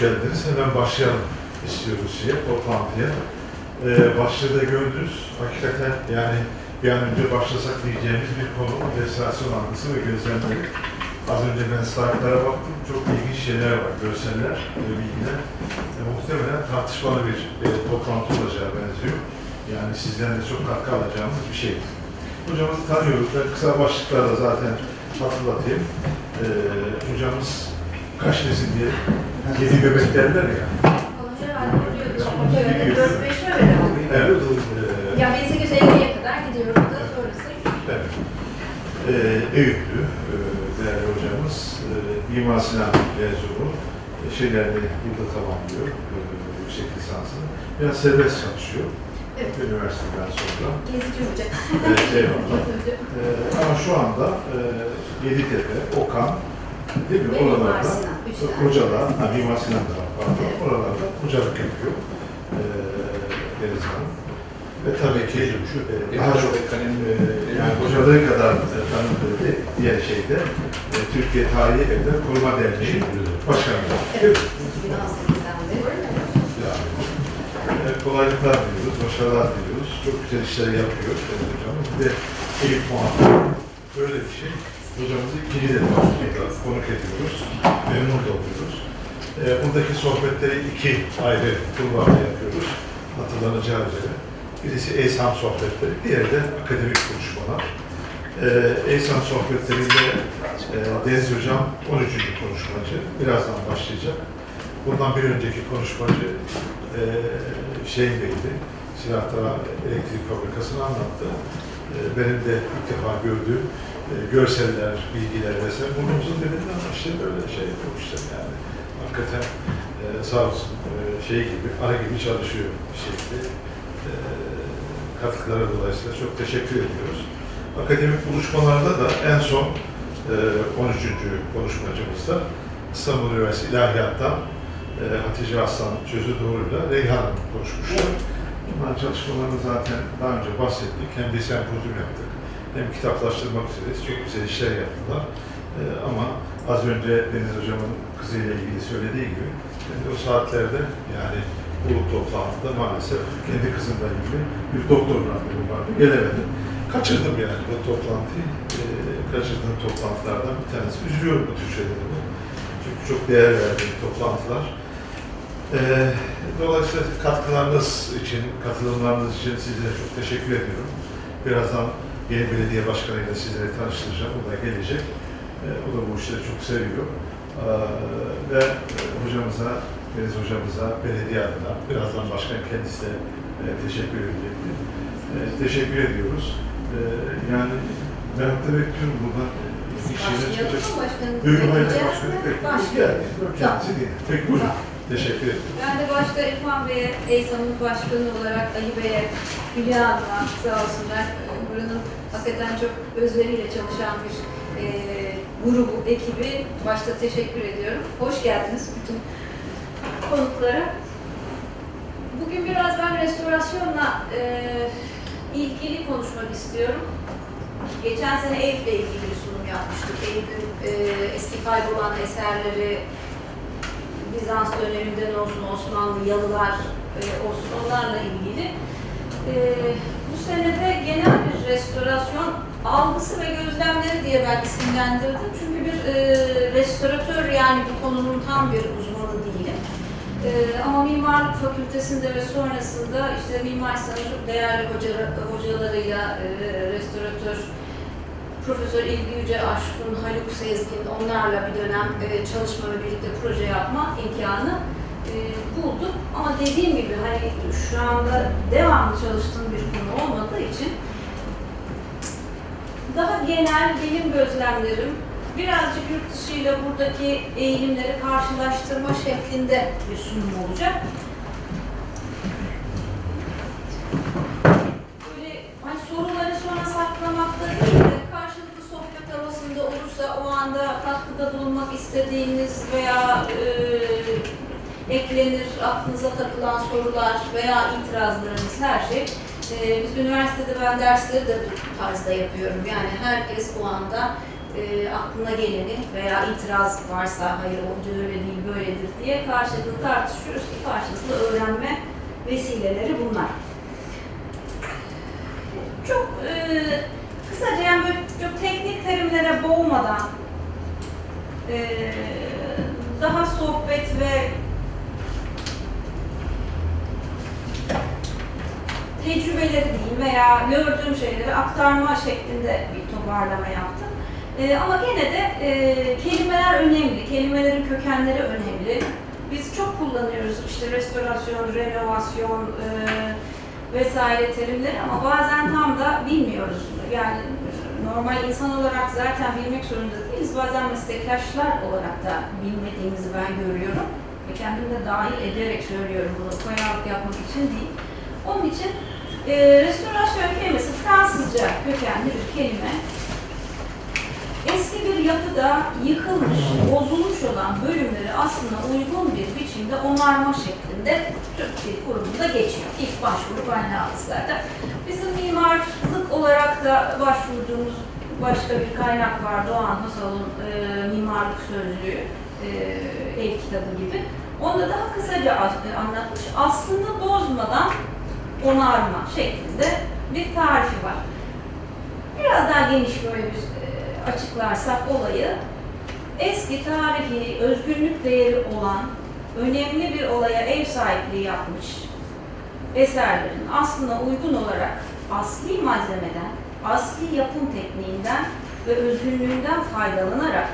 geldiniz. Hemen başlayalım istiyoruz şeye, toplantıya. Ee, başlığı da gördünüz. Hakikaten yani bir an önce başlasak diyeceğimiz bir konu restorasyon algısı ve gözlemleri. Az önce ben slaytlara baktım. Çok ilginç şeyler var, görseller ve bilgiler. E, muhtemelen tartışmalı bir e, toplantı olacağı benziyor. Yani sizden de çok katkı alacağımız bir şey. Hocamızı tanıyoruz. Ben kısa başlıklarla zaten hatırlatayım. Ee, hocamız kaç nesil diye yedi göbek derler ya. Evet, 4-5 mi öyle oldu? Evet. Ee, Ya 1850'ye kadar gidiyoruz da sonrası. Evet. Ee, Eyüplü e, değerli hocamız. E, Mimar Sinan mezunu. E, şeylerini burada tamamlıyor. E, yüksek lisansını. Biraz serbest çalışıyor. Evet. Üniversiteden sonra. Gezici hoca. Evet, eyvallah. E, ama şu anda e, Yeditepe, Okan, değil mi? Oralarda hocalar, ha, Mimar Sinan da var, pardon. Evet. Oralarda hocalık yapıyor. E, Deniz Hanım. Ve tabii ki e, daha çok e, yani hocalığı kadar e, tanındığı di- diğer şeyde e, Türkiye Tarihi Evler Koruma Derneği Başkanı. Evet. 2018'den beri. Yani, e, kolaylıklar diliyoruz, başarılar diliyoruz. Çok güzel işler yapıyor Deniz hocamız. Bir de Eyüp Muhammad. Böyle bir şey. Hocamızı ikinci defa konuk ediyoruz. Memnun oluyoruz. E, buradaki sohbetleri iki ayrı kulvarda yapıyoruz. Hatırlanacağı üzere. Birisi ESAM sohbetleri, diğeri de akademik konuşmalar. E, ESAM sohbetlerinde e, Deniz Hocam 13. konuşmacı. Birazdan başlayacak. Bundan bir önceki konuşmacı e, Hüseyin Bey'di. Silahlara elektrik fabrikasını anlattı. E, benim de ilk defa gördüğüm görseller, bilgiler vesaire. Burnumuzun dibinden ama işte böyle şey yapmışlar yani. Hakikaten e, sağ olsun e, şey gibi, ara gibi çalışıyor bir şekilde. E, katkıları dolayısıyla çok teşekkür ediyoruz. Akademik buluşmalarda da en son e, 13. konuşmacımızda İstanbul Üniversitesi İlahiyat'tan e, Hatice Aslan Çözü Doğru'yla Reyhan Hanım konuşmuşlar. Bunların çalışmalarını zaten daha önce bahsettik. Hem bir sempozyum yaptık, hem kitaplaştırmak üzere çok güzel işler yaptılar. E, ama az önce Deniz Hocam'ın kızıyla ilgili söylediği gibi de o saatlerde yani bu toplantıda maalesef kendi kızımla ilgili bir doktor randevum vardı. Gelemedim. Kaçırdım yani bu toplantıyı. E, kaçırdığım toplantılardan bir tanesi. Üzülüyor bu tür şeyleri. Çünkü çok değer verdiğim toplantılar. E, dolayısıyla katkılarınız için, katılımlarınız için sizlere çok teşekkür ediyorum. Birazdan yeni belediye başkanıyla sizleri tanıştıracağım. O da gelecek. E, o da bu işleri çok seviyor. E, ve hocamıza, Deniz hocamıza, belediye adına, birazdan başkan kendisi de e, teşekkür edecektir. E, teşekkür ediyoruz. E, yani merakla bekliyorum buradan. Bir şeyler Başlayalım mı başkanım? Buyurun hayır Bekleyeceğiz başkanım. Başlayalım. Peki buyurun. Teşekkür ederim. Ben de başta İrfan Bey'e, EYSAM'ın başkanı olarak Ali Bey'e, Hülya Hanım'a sağ olsunlar. e, Buranın hakikaten çok özveriyle çalışan bir e, grubu, ekibi başta teşekkür ediyorum. Hoş geldiniz bütün konuklara. Bugün biraz ben restorasyonla e, ilgili konuşmak istiyorum. Geçen sene Eyüp'le ilgili bir sunum yapmıştık. Eyüp'ün e, eski kaybolan eserleri, Bizans döneminden olsun, Osmanlı yalılar e, olsun onlarla ilgili. E, bu senede genel bir restorasyon algısı ve gözlemleri diye ben isimlendirdim. Çünkü bir e, restoratör yani bu konunun tam bir uzmanı değilim. E, ama mimarlık fakültesinde ve sonrasında işte Mimar çok değerli hoca, hocalarıyla e, restoratör Profesör İlgi Yüce Aşkın, Haluk Sezgin onlarla bir dönem e, çalışma ve birlikte proje yapma imkanı e, bulduk. Ama dediğim gibi hani şu anda devamlı çalıştığım bir konu olmadığı için daha genel benim gözlemlerim birazcık yurt dışıyla buradaki eğilimleri karşılaştırma şeklinde bir sunum olacak. Böyle hani soruları sonra saklamakta değil havasında olursa o anda katkıda bulunmak istediğiniz veya e, eklenir aklınıza takılan sorular veya itirazlarınız her şey. E, biz üniversitede ben dersleri de bu tarzda yapıyorum. Yani herkes o anda e, aklına geleni veya itiraz varsa hayır o öyle değil böyledir diye karşılıklı tartışıyoruz ki karşılıklı öğrenme vesileleri bunlar. Çok e, kısaca yani böyle çok teknik terimlere boğmadan e, daha sohbet ve tecrübeleri diyeyim veya gördüğüm şeyleri aktarma şeklinde bir toparlama yaptım. Ee, ama gene de e, kelimeler önemli, kelimelerin kökenleri önemli. Biz çok kullanıyoruz işte restorasyon, renovasyon e, vesaire terimleri ama bazen tam da bilmiyoruz. Yani e, normal insan olarak zaten bilmek zorunda değiliz. Bazen meslektaşlar olarak da bilmediğimizi ben görüyorum. Ve kendim de dahil ederek söylüyorum bunu, koyarlık yapmak için değil. Onun için e, restorasyon kelimesi Fransızca kökenli bir kelime. Eski bir yapıda yıkılmış, bozulmuş olan bölümleri aslında uygun bir biçimde onarma şeklinde Türk Dil Kurumu'nda geçiyor. İlk başvuru kaynağımızlarda. Bizim mimarlık olarak da başvurduğumuz başka bir kaynak var. Doğan Hasal'ın e, mimarlık sözlüğü, e, ev kitabı gibi. Onda daha kısaca as- anlatmış. Aslında bozmadan onarma şeklinde bir tarifi var. Biraz daha geniş böyle bir e, açıklarsak olayı, eski tarihi, özgünlük değeri olan önemli bir olaya ev sahipliği yapmış eserlerin aslına uygun olarak asli malzemeden, asli yapım tekniğinden ve özgünlüğünden faydalanarak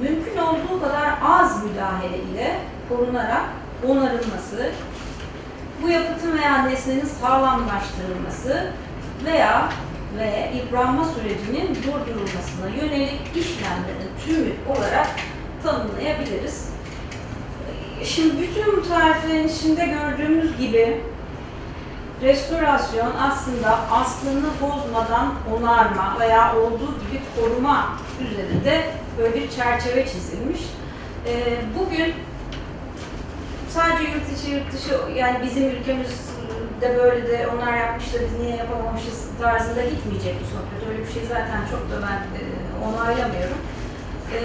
mümkün olduğu kadar az müdahale ile korunarak onarılması, bu yapıtın veya nesnenin sağlamlaştırılması veya ve yıpranma sürecinin durdurulmasına yönelik işlemlerin tümü olarak tanımlayabiliriz. Şimdi bütün tariflerin içinde gördüğümüz gibi restorasyon aslında aslını bozmadan onarma veya olduğu gibi koruma üzerinde böyle bir çerçeve çizilmiş. Ee, Bugün sadece yurt içi yurt dışı yani bizim ülkemizde böyle de onlar yapmış da biz niye yapamamışız tarzında gitmeyecek bu sohbet. Öyle bir şey zaten çok da ben e, onaylamıyorum. E,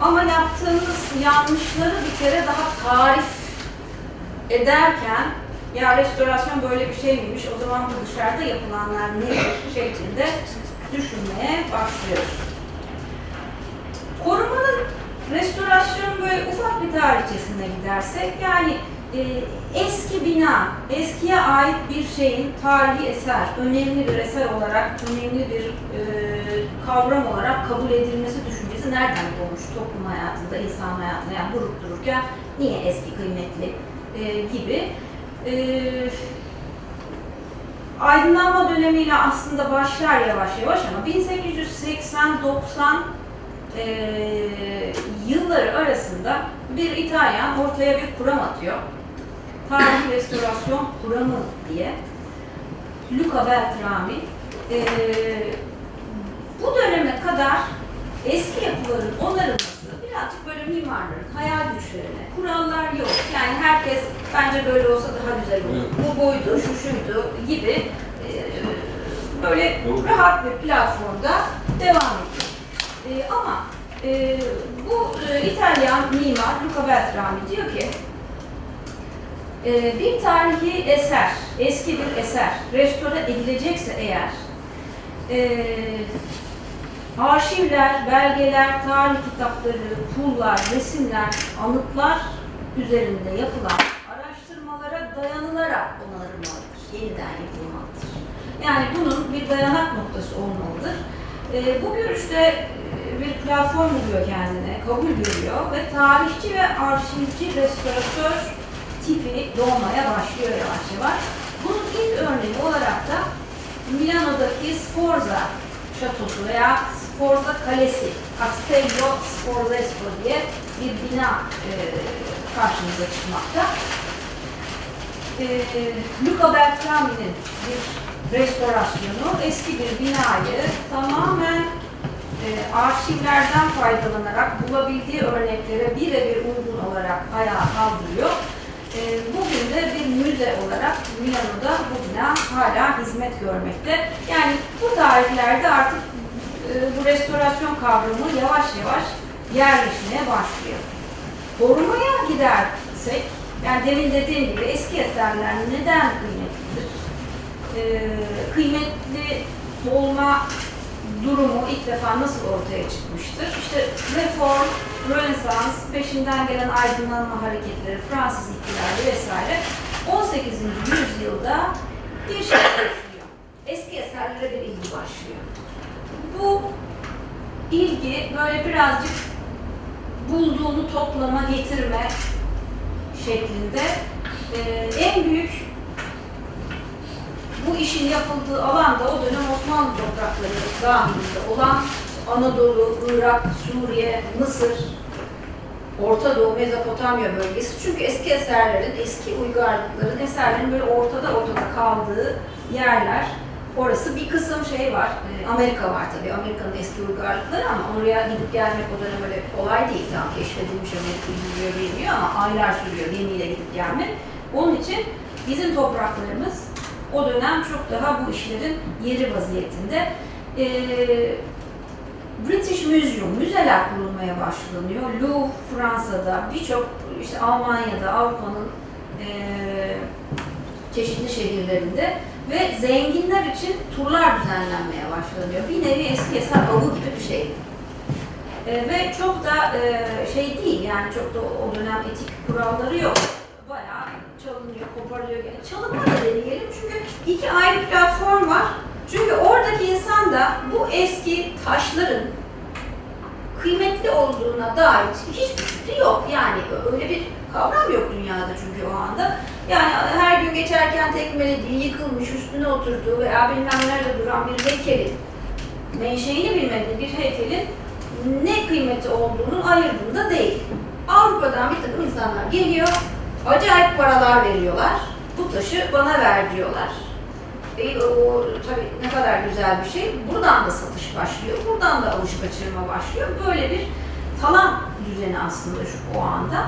ama yaptığımız yanlışları bir kere daha tarif ederken ya restorasyon böyle bir şey miymiş, o zaman bu dışarıda yapılanlar ne şeklinde düşünmeye başlıyoruz. Korumanın restorasyon böyle ufak bir tarihçesine gidersek yani e, eski bina, eskiye ait bir şeyin tarihi eser, önemli bir eser olarak, önemli bir e, kavram olarak kabul edilmesi düşüncesi nereden doğmuş toplum hayatında, insan hayatında yani durup dururken niye eski kıymetli e, gibi. E, aydınlanma dönemiyle aslında başlar yavaş yavaş ama 1880-90 e, yılları arasında bir İtalyan ortaya bir kuram atıyor. Tarihi restorasyon kuramı diye. Luca Beltrami. E, bu döneme kadar eski yapıların onarılması birazcık böyle mimarların hayal güçlerine, kurallar yok. Yani herkes bence böyle olsa daha güzel olur. Bu buydu, şu şuydu gibi e, böyle rahat bir platformda devam ediyor. E, ama e, bu e, İtalyan mimar Luca Beltrami diyor ki e, bir tarihi eser, eski bir eser restore edilecekse eğer e, arşivler, belgeler, tarih kitapları, pullar, resimler, anıtlar üzerinde yapılan araştırmalara dayanılarak onarılmalıdır, yeniden yapılmalıdır. Yani bunun bir dayanak noktası olmalıdır. E, bu görüşte e, bir platform buluyor kendine, kabul görüyor ve tarihçi ve arşivci restoratör tipi doğmaya başlıyor yavaş yavaş. Bunun ilk örneği olarak da Milano'daki Sforza şatosu veya Sforza Kalesi, Castello Sforzesco diye bir bina e, karşımıza çıkmakta. E, Luca Beltrami'nin bir restorasyonu eski bir binayı tamamen e, arşivlerden faydalanarak bulabildiği örneklere birebir uygun olarak ayağa kaldırıyor. E, bugün de bir müze olarak Milano'da bu bina hala hizmet görmekte. Yani bu tarihlerde artık e, bu restorasyon kavramı yavaş yavaş yerleşmeye başlıyor. Korumaya gidersek, yani demin dediğim gibi eski eserler neden kıymetlidir? E, kıymetli olma durumu ilk defa nasıl ortaya çıkmıştır? İşte reform, Rönesans, peşinden gelen aydınlanma hareketleri, Fransız ihtilali vesaire 18. yüzyılda bir şey başlıyor. Eski eserlere bir ilgi başlıyor. Bu ilgi böyle birazcık bulduğunu toplama, getirme şeklinde e, en büyük bu işin yapıldığı alanda o dönem Osmanlı toprakları dahilinde olan Anadolu, Irak, Suriye, Mısır, Orta Doğu, Mezopotamya bölgesi. Çünkü eski eserlerin, eski uygarlıkların, eserlerin böyle ortada ortada kaldığı yerler. Orası bir kısım şey var, e, Amerika var tabii, Amerika'nın eski uygarlıkları ama oraya gidip gelmek o dönem öyle kolay değil. Tam keşfedilmiş Amerika bilmiyor bilmiyor ama aylar sürüyor gemiyle gidip gelmek. Onun için bizim topraklarımız o dönem çok daha bu işlerin yeri vaziyetinde. Ee, British Museum, müzeler kurulmaya başlanıyor. Louvre Fransa'da, birçok işte Almanya'da, Avrupa'nın eee, çeşitli şehirlerinde ve zenginler için turlar düzenlenmeye başlanıyor. Bir nevi eski eser avı gibi bir şey. Eee, ve çok da eee, şey değil yani çok da o dönem etik kuralları yok. Bayağı çalınıyor, koparılıyor. Yani çalınma da demeyelim çünkü iki ayrı platform var. Çünkü oradaki insan da bu eski taşların kıymetli olduğuna dair hiçbir fikri yok. Yani öyle bir kavram yok dünyada çünkü o anda. Yani her gün geçerken tekmelediği, yıkılmış, üstüne oturduğu veya bilmem nerede duran bir heykelin, menşeini bilmediği bir heykelin ne kıymeti olduğunu ayırdığında değil. Avrupa'dan bir takım insanlar geliyor, acayip paralar veriyorlar. Bu taşı bana ver diyorlar. E, o tabii ne kadar güzel bir şey. Buradan da satış başlıyor, buradan da alış kaçırma başlıyor. Böyle bir talan düzeni aslında şu o anda.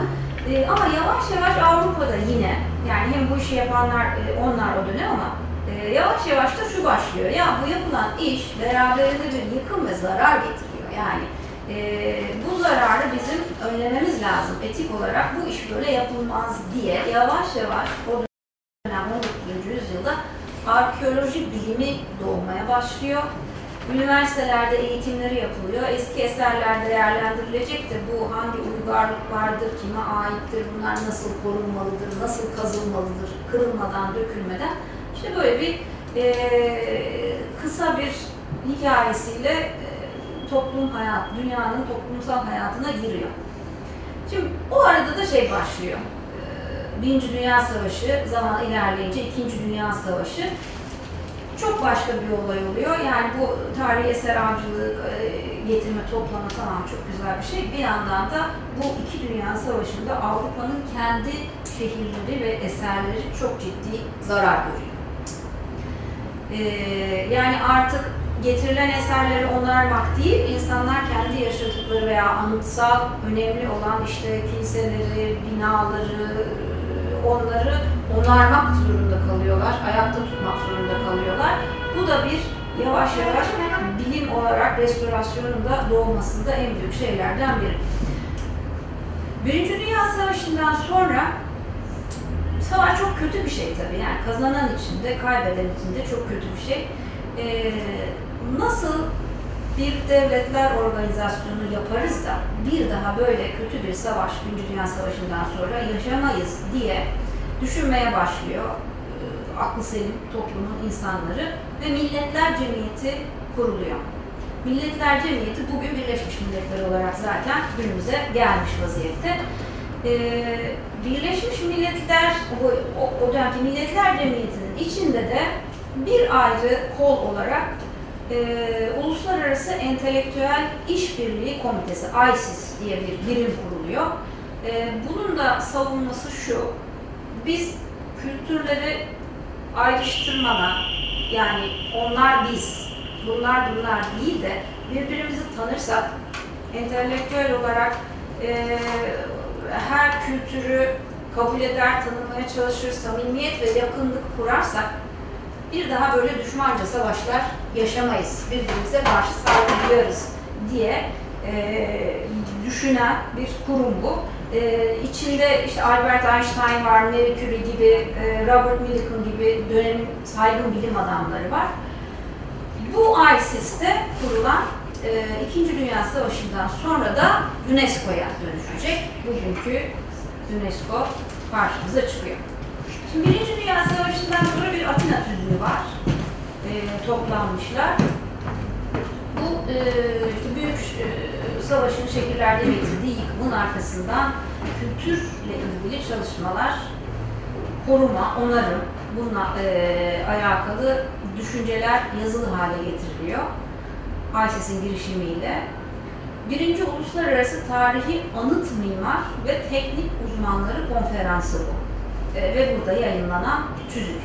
E, ama yavaş yavaş Avrupa'da yine, yani hem bu işi yapanlar e, onlar o dönem ama e, yavaş yavaş da şu başlıyor. Ya bu yapılan iş beraberinde bir yıkım ve zarar getiriyor. Yani e, bu zararı bizim önlememiz lazım. Etik olarak bu iş böyle yapılmaz diye yavaş yavaş o dönem 19. yüzyılda arkeoloji bilimi doğmaya başlıyor. Üniversitelerde eğitimleri yapılıyor. Eski eserler değerlendirilecektir. Bu hangi uygarlık vardır, kime aittir, bunlar nasıl korunmalıdır, nasıl kazılmalıdır, kırılmadan, dökülmeden. İşte böyle bir eee, kısa bir hikayesiyle eee, toplum hayat, dünyanın toplumsal hayatına giriyor. Şimdi o arada da şey başlıyor. Ee, Birinci Dünya Savaşı, zaman ilerleyince İkinci Dünya Savaşı çok başka bir olay oluyor. Yani bu tarihi eser avcılığı, e, getirme, toplama tamam çok güzel bir şey. Bir yandan da bu iki dünya savaşında Avrupa'nın kendi şehirleri ve eserleri çok ciddi zarar görüyor. Ee, yani artık getirilen eserleri onarmak değil, insanlar kendi yaşadıkları veya anıtsal önemli olan işte kiliseleri, binaları, e, onları onarmak zorunda kalıyorlar, ayakta tutmak zorunda kalıyorlar. Bu da bir yavaş yavaş bilim olarak restorasyonun da doğmasında en büyük şeylerden biri. Birinci Dünya Savaşı'ndan sonra savaş çok kötü bir şey tabii. Yani kazanan için de kaybeden için de çok kötü bir şey. Ee, nasıl bir devletler organizasyonu yaparız da bir daha böyle kötü bir savaş, Birinci Dünya Savaşı'ndan sonra yaşamayız diye düşünmeye başlıyor e, aklı selim toplumun insanları ve Milletler Cemiyeti kuruluyor. Milletler Cemiyeti bugün Birleşmiş Milletler olarak zaten günümüze gelmiş vaziyette. Ee, Birleşmiş Milletler, o, o dönemki Milletler Cemiyeti'nin içinde de bir ayrı kol olarak e, Uluslararası Entelektüel İşbirliği Komitesi, ISIS diye bir birim kuruluyor. E, bunun da savunması şu, biz kültürleri ayrıştırmadan, yani onlar biz, bunlar bunlar değil de birbirimizi tanırsak, entelektüel olarak e, her kültürü kabul eder, tanımaya çalışır, samimiyet ve yakınlık kurarsak bir daha böyle düşmanca savaşlar yaşamayız, birbirimize karşı saygı diye e, düşünen bir kurum bu. E, içinde işte Albert Einstein var, Marie Curie gibi, e, Robert Millikan gibi dönemin saygın bilim adamları var. Bu ISIS'te kurulan e, İkinci Dünya Savaşı'ndan sonra da UNESCO'ya dönüşecek. Bugünkü UNESCO karşımıza çıkıyor. Şimdi Birinci Dünya Savaşı'ndan sonra bir Atina tüzüğü var. E, toplanmışlar. Bu e, işte büyük e, savaşın şekillerde getirdiği yıkımın arkasından kültürle ilgili çalışmalar, koruma, onarım, bununla e, alakalı düşünceler yazılı hale getiriliyor. ISIS'in girişimiyle. Birinci Uluslararası Tarihi Anıt Mimar ve Teknik Uzmanları Konferansı bu. E, ve burada yayınlanan tüzük.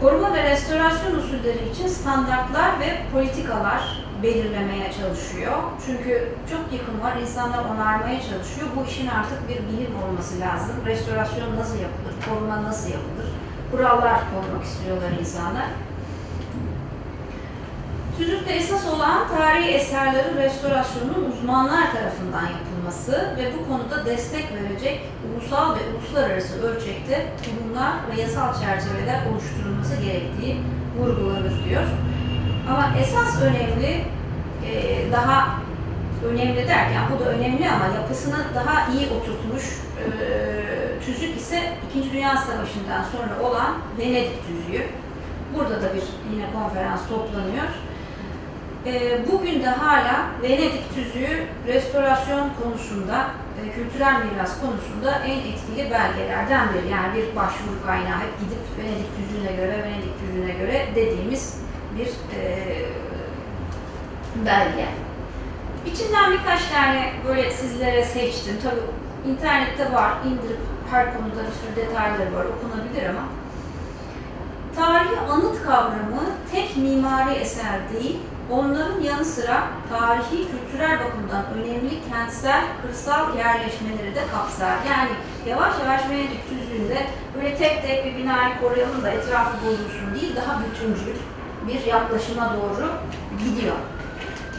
Koruma ve restorasyon usulleri için standartlar ve politikalar belirlemeye çalışıyor. Çünkü çok yıkım var, insanlar onarmaya çalışıyor. Bu işin artık bir bilim olması lazım. Restorasyon nasıl yapılır, koruma nasıl yapılır? Kurallar koymak istiyorlar insanlar. Tüzükte esas olan tarihi eserlerin restorasyonunun uzmanlar tarafından yapılması ve bu konuda destek verecek ulusal ve uluslararası ölçekte kurumlar ve yasal çerçeveler oluşturulması gerektiği vurgulanır diyor. Ama esas önemli, e, daha önemli derken bu da önemli ama yapısını daha iyi oturtmuş e, tüzük ise İkinci Dünya Savaşı'ndan sonra olan Venedik tüzüğü. Burada da bir yine konferans toplanıyor. E, bugün de hala Venedik tüzüğü restorasyon konusunda, e, kültürel miras konusunda en etkili belgelerden biri. Yani bir başvuru kaynağı gidip Venedik tüzüğüne göre, Venedik tüzüğüne göre dediğimiz bir e, belge. İçinden birkaç tane böyle sizlere seçtim. Tabii internette var, indirip her konuda bir sürü detayları var, okunabilir ama. Tarihi anıt kavramı tek mimari eser değil, onların yanı sıra tarihi, kültürel bakımdan önemli kentsel, kırsal yerleşmeleri de kapsar. Yani yavaş yavaş Venedik tüzüğünde böyle tek tek bir binayı koruyalım da etrafı bozulsun değil, daha bütüncül bir yaklaşıma doğru gidiyor.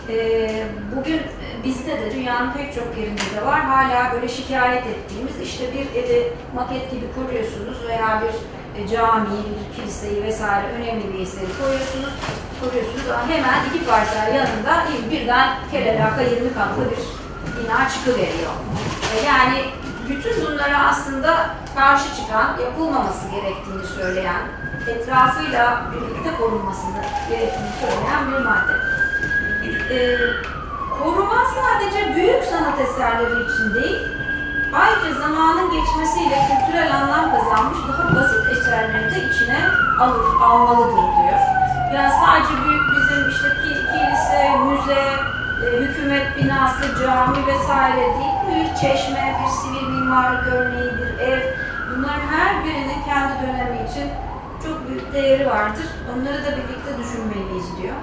Ee, bugün bizde de dünyanın pek çok yerinde de var. Hala böyle şikayet ettiğimiz işte bir evi maket gibi koruyorsunuz veya bir e, camiyi, kiliseyi vesaire önemli bir eseri koyuyorsunuz. Koruyorsunuz ama hemen iki parça yanında birden kelelaka 20 katlı bir bina çıkıveriyor. E, Yani bütün bunlara aslında karşı çıkan, yapılmaması gerektiğini söyleyen, etrafıyla birlikte korunmasını gerektiğini söyleyen bir madde. Ee, koruma sadece büyük sanat eserleri için değil, ayrıca zamanın geçmesiyle kültürel anlam kazanmış daha basit eserleri de içine alır, almalıdır diyor. Yani sadece büyük bizim işte ki- kilise, müze, e, hükümet binası, cami vesaire değil, bir çeşme, bir sivil mimarlık örneği, bir ev, bunların her birinin kendi dönemi için çok büyük değeri vardır. Onları da birlikte düşünmeliyiz diyor.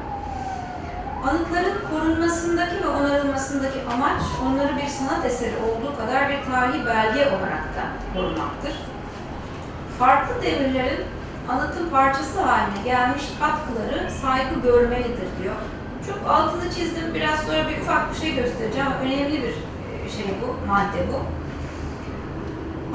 Anıtların korunmasındaki ve onarılmasındaki amaç onları bir sanat eseri olduğu kadar bir tarihi belge olarak da korumaktır. Farklı devirlerin anıtın parçası haline gelmiş katkıları saygı görmelidir diyor. Çok altını çizdim, biraz sonra bir ufak bir şey göstereceğim. Önemli bir e, şey bu, madde bu.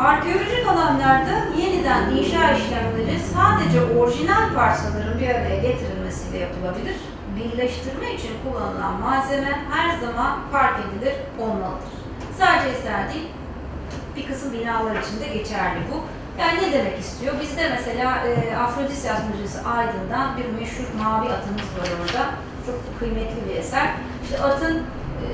Arkeolojik alanlarda yeniden inşa işlemleri sadece orijinal parçaların bir araya getirilmesiyle yapılabilir. Birleştirme için kullanılan malzeme her zaman fark edilir olmalıdır. Sadece eser değil, bir kısım binalar için de geçerli bu. Yani ne demek istiyor? Bizde mesela e, Afrodisyas Müzesi Aydın'dan bir meşhur mavi atımız var orada. Çok kıymetli bir eser. İşte atın e,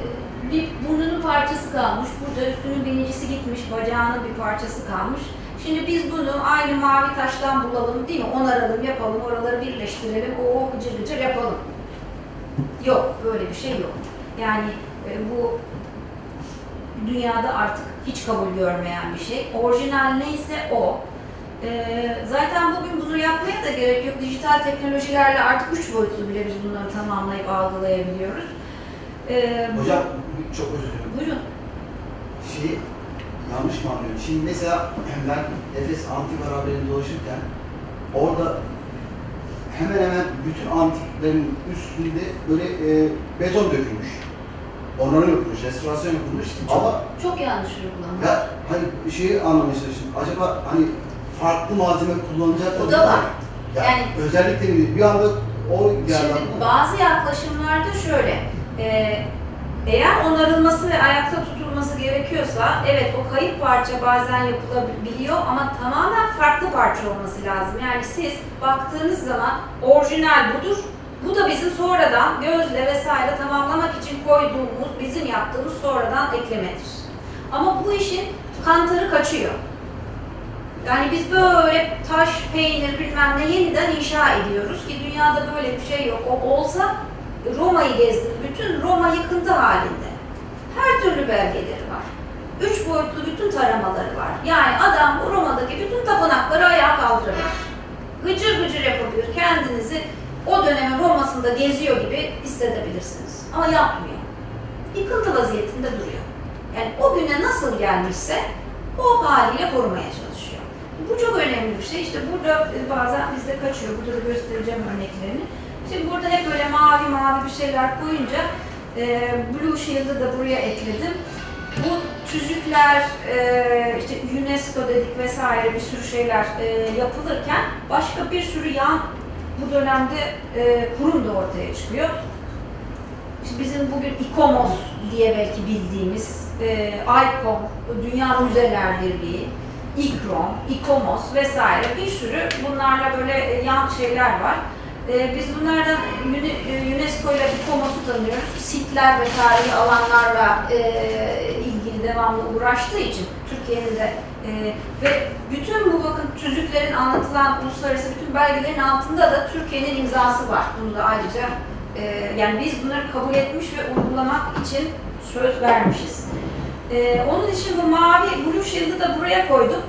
bir burnunun parçası kalmış, burada üstünün binicisi gitmiş, bacağının bir parçası kalmış. Şimdi biz bunu aynı mavi taştan bulalım değil mi? Onaralım, yapalım, oraları birleştirelim, o gıcır gıcır yapalım. Yok, böyle bir şey yok. Yani e, bu dünyada artık hiç kabul görmeyen bir şey. Orijinal neyse o. Ee, zaten bugün bunu yapmaya da gerek yok. Dijital teknolojilerle artık üç boyutlu bile biz bunları tamamlayıp algılayabiliyoruz. Ee, bu- Hocam çok özür dilerim. Buyurun. Şeyi yanlış mı anlıyorum? Şimdi mesela ben Efes Antik Harabeli'nde dolaşırken orada hemen hemen bütün antiklerin üstünde böyle e, beton dökülmüş. Onarım yapılmış, restorasyon yapılmış ama Çok yanlış uygulama. ya hani şeyi anlamaya çalıştım. Acaba hani farklı malzeme kullanacak O da var. Ya, Yani- özellikle bir, bir anda o yerden Şimdi bazı yaklaşımlarda şöyle, e, eğer onarılması ve ayakta tutulması gerekiyorsa, evet o kayıp parça bazen yapılabiliyor ama tamamen farklı parça olması lazım. Yani siz baktığınız zaman orijinal budur, bu da bizim sonradan gözle vesaire tamamlamak için koyduğumuz, bizim yaptığımız sonradan eklemedir. Ama bu işin kantarı kaçıyor. Yani biz böyle taş, peynir bilmem ne yeniden inşa ediyoruz ki dünyada böyle bir şey yok. O olsa Roma'yı gezdim. Bütün Roma yıkıntı halinde. Her türlü belgeleri var. Üç boyutlu bütün taramaları var. Yani adam bu Roma'daki bütün tapınakları ayağa kaldırabilir. Gıcır gıcır yapabilir. Kendinizi o dönemin Roma'sında geziyor gibi hissedebilirsiniz. Ama yapmıyor. Yıkıntı vaziyetinde duruyor. Yani o güne nasıl gelmişse o haliyle korumaya çalışıyor. Bu çok önemli bir şey. İşte burada e, bazen bizde kaçıyor. Burada da göstereceğim örneklerini. Şimdi burada hep böyle mavi mavi bir şeyler koyunca e, Blue Shield'ı da buraya ekledim. Bu tüzükler, e, işte UNESCO dedik vesaire bir sürü şeyler e, yapılırken başka bir sürü yan bu dönemde e, kurum da ortaya çıkıyor. İşte bizim bugün İKOMOS diye belki bildiğimiz e, ICOM, Dünya Müzeler Birliği, İKROM, İKOMOS vesaire bir sürü bunlarla böyle yan şeyler var. E, biz bunlardan e, UNESCO ile İKOMOS'u tanıyoruz. Sitler ve tarihi alanlarla e, ilgili devamlı uğraştığı için Türkiye'nin de e, ve bütün bu bakın tüzüklerin anlatılan uluslararası bütün belgelerin altında da Türkiye'nin imzası var. Bunu da ayrıca ee, yani biz bunları kabul etmiş ve uygulamak için söz vermişiz. Ee, onun için bu mavi Blue Shield'ı da buraya koyduk.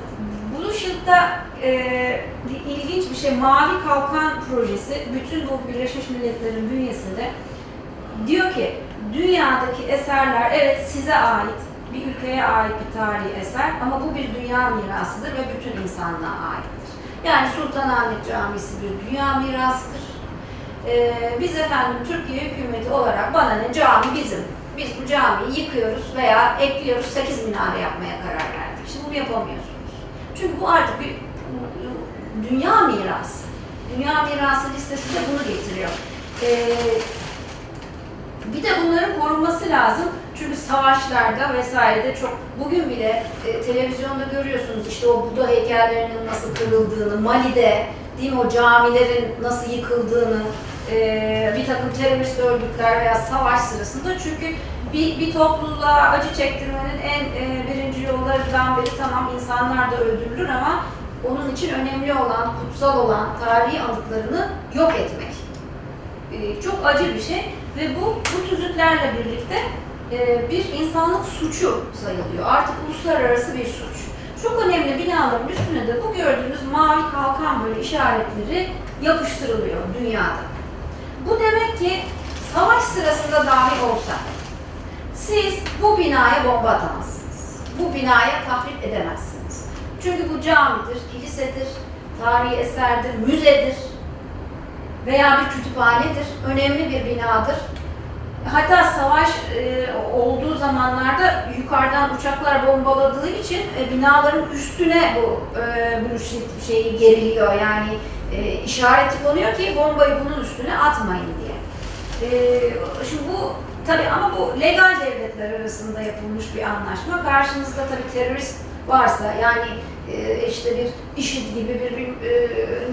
Blue Shield'da e, ilginç bir şey, Mavi Kalkan projesi bütün bu Birleşmiş Milletler'in bünyesinde diyor ki dünyadaki eserler evet size ait, bir ülkeye ait bir tarihi eser ama bu bir dünya mirasıdır ve bütün insanlığa aittir. Yani Sultanahmet Camisi bir dünya mirasıdır. Ee, biz efendim Türkiye hükümeti olarak bana ne cami bizim. Biz bu camiyi yıkıyoruz veya ekliyoruz 8 minare yapmaya karar verdik. Şimdi bunu yapamıyorsunuz. Çünkü bu artık bir dünya mirası. Dünya mirası listesi de bunu getiriyor. Ee, bir de bunların korunması lazım. Çünkü savaşlarda vesairede çok bugün bile e, televizyonda görüyorsunuz işte o Buda heykellerinin nasıl kırıldığını, Mali'de değil mi o camilerin nasıl yıkıldığını, e, bir takım terörist örgütler veya savaş sırasında çünkü bir, bir topluluğa acı çektirmenin en e, birinci yollarından biri tamam insanlar da öldürülür ama onun için önemli olan, kutsal olan tarihi anıtlarını yok etmek. E, çok acı bir şey ve bu, bu tüzüklerle birlikte e, bir insanlık suçu sayılıyor. Artık uluslararası bir suç. Çok önemli binaların üstüne de bu gördüğünüz mavi kalkan böyle işaretleri yapıştırılıyor dünyada. Bu demek ki savaş sırasında dahi olsa siz bu binaya bomba atamazsınız. Bu binaya tahrip edemezsiniz. Çünkü bu camidir, kilisedir, tarihi eserdir, müzedir veya bir kütüphanedir, önemli bir binadır. Hatta savaş e, olduğu zamanlarda yukarıdan uçaklar bombaladığı için e, binaların üstüne bu e, blue şeyi geriliyor. Yani e, işareti konuyor ki bombayı bunun üstüne atmayın diye. E, şimdi bu tabi ama bu legal devletler arasında yapılmış bir anlaşma. Karşınızda tabi terörist varsa yani e, işte bir IŞİD gibi bir, bir e,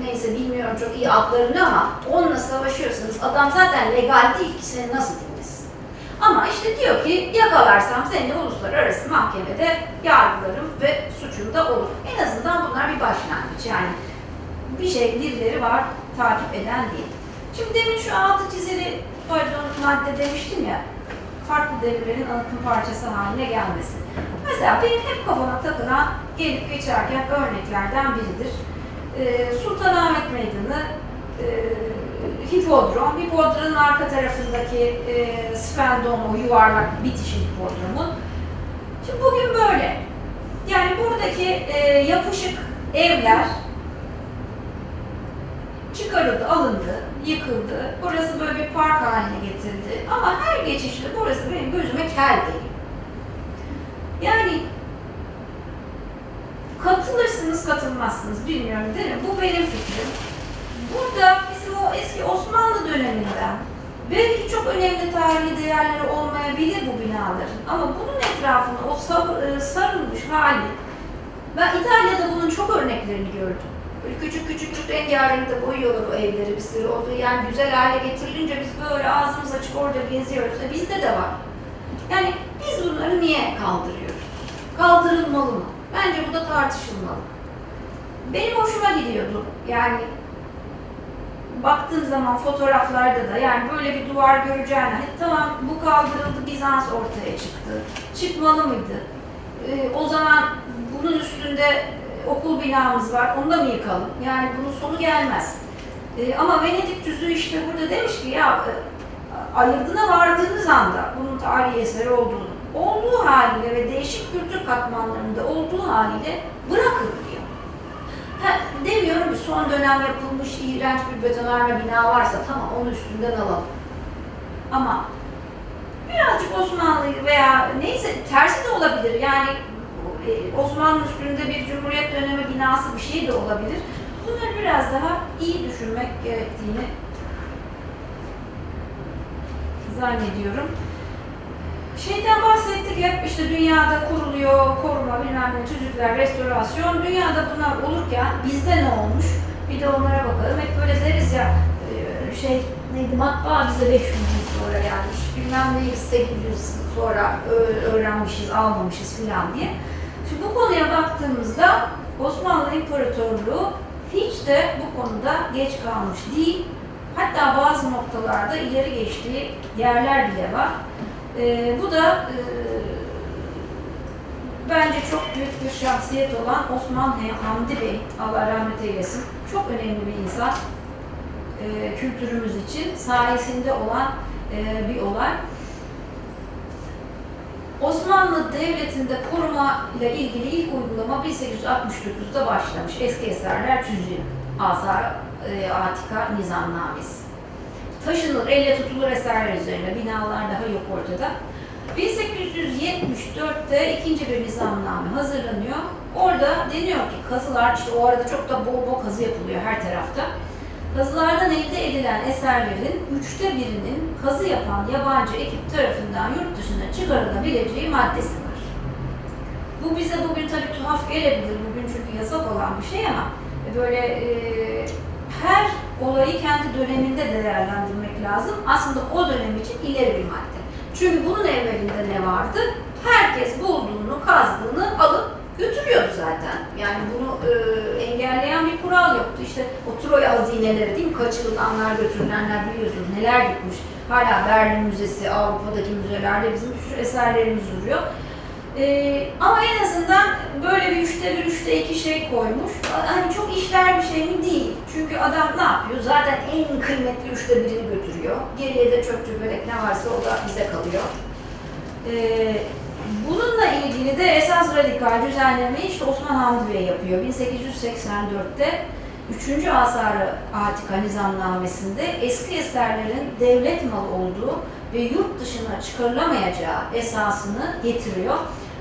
neyse bilmiyorum çok iyi adlarını ama onunla savaşıyorsanız adam zaten legal değil ki seni nasıl dinlesin. Ama işte diyor ki yakalarsam seni uluslararası mahkemede yargılarım ve suçun da olur. En azından bunlar bir başlangıç yani bir şey birileri var takip eden değil. Şimdi demin şu altı çizili pardon madde demiştim ya farklı devirlerin anıtın parçası haline gelmesi. Mesela benim hep kafama takılan gelip geçerken örneklerden biridir. Ee, Sultanahmet Meydanı, e, hipodrom, hipodromun arka tarafındaki e, yuvarlak bitişi hipodromun. Şimdi bugün böyle. Yani buradaki e, yapışık evler çıkar çıkarıldı, alındı, yıkıldı. Burası böyle bir park haline getirildi. Ama her geçişte burası benim gözüme kel geliyor. Yani katılırsınız, katılmazsınız bilmiyorum değil mi? Bu benim fikrim. Burada bizim o eski Osmanlı döneminden belki çok önemli tarihi değerleri olmayabilir bu binaların ama bunun etrafına o e, sarılmış hali ben İtalya'da bunun çok örneklerini gördüm. Böyle küçük küçük küçük rengarenk de boyuyorlar o evleri bir sürü. O yani güzel hale getirilince biz böyle ağzımız açık orada geziyoruz. E bizde de var. Yani biz bunları niye kaldırıyoruz? Kaldırılmalı mı? Bence bu da tartışılmalı. Benim hoşuma gidiyordu. Yani baktığım zaman fotoğraflarda da yani böyle bir duvar göreceğine "Hadi tamam bu kaldırıldı Bizans ortaya çıktı. Çıkmalı mıydı? Ee, o zaman bunun üstünde okul binamız var onu da mı yıkalım? Yani bunun sonu gelmez. Ee, ama Venedik tüzüğü işte burada demiş ki ya e, ayırdına vardığınız anda bunun tarihi eseri olduğunu, olduğu haliyle ve değişik kültür katmanlarında olduğu haliyle bırakın diyor. Ha, demiyorum ki son dönem yapılmış iğrenç bir betonarme bina varsa tamam onu üstünden alalım. Ama birazcık Osmanlı veya neyse tersi de olabilir. Yani e, Osmanlı üstünde bir Cumhuriyet dönemi binası bir şey de olabilir. Bunları biraz daha iyi düşünmek gerektiğini zannediyorum. Şeyden bahsettik hep işte dünyada kuruluyor, koruma, bilmem ne, tüzükler, restorasyon. Dünyada bunlar olurken bizde ne olmuş? Bir de onlara bakalım. Hep böyle deriz ya e, şey neydi matbaa bize 500 yıl sonra gelmiş. Bilmem ne 800 yıl sonra öğrenmişiz, almamışız filan diye. Şimdi bu konuya baktığımızda Osmanlı İmparatorluğu hiç de bu konuda geç kalmış değil. Hatta bazı noktalarda ileri geçtiği yerler bile var. Ee, bu da e, bence çok büyük bir şahsiyet olan Osman Hamdi Bey, Allah rahmet eylesin. Çok önemli bir insan. Ee, kültürümüz için sayesinde olan e, bir olay. Osmanlı Devleti'nde koruma ile ilgili ilk uygulama 1869'da başlamış. Eski eserler tüzüğü, Asar e, Atika Nizamnamesi. Taşınır, elle tutulur eserler üzerine, binalar daha yok ortada. 1874'te ikinci bir nizamname hazırlanıyor. Orada deniyor ki kazılar, işte o arada çok da bol bol kazı yapılıyor her tarafta. Kazılardan elde edilen eserlerin üçte birinin kazı yapan yabancı ekip tarafından yurt dışına çıkarılabileceği maddesi var. Bu bize bugün tabii tuhaf gelebilir, bugün çünkü yasak olan bir şey ama böyle e, her olayı kendi döneminde değerlendirmek lazım. Aslında o dönem için ileri bir madde. Çünkü bunun evvelinde ne vardı? Herkes bulduğunu, kazdığını alıp götürüyordu zaten. Yani bunu e, engelleyen bir kural yoktu. İşte o Troya hazineleri değil mi? Kaçırılanlar, götürülenler biliyorsunuz neler gitmiş. Hala Berlin Müzesi, Avrupa'daki müzelerde bizim bir sürü eserlerimiz duruyor. Ee, ama en azından böyle bir üçte bir, üçte iki şey koymuş. Hani çok işler bir şey mi değil. Çünkü adam ne yapıyor? Zaten en kıymetli üçte birini götürüyor. Geriye de çöp çöpelek ne varsa o da bize kalıyor. Ee, bununla ilgili de esas radikal düzenlemeyi işte Osman Hamdi Bey yapıyor. 1884'te 3. Asarı Atika Nizamnamesi'nde eski eserlerin devlet malı olduğu ve yurt dışına çıkarılamayacağı esasını getiriyor.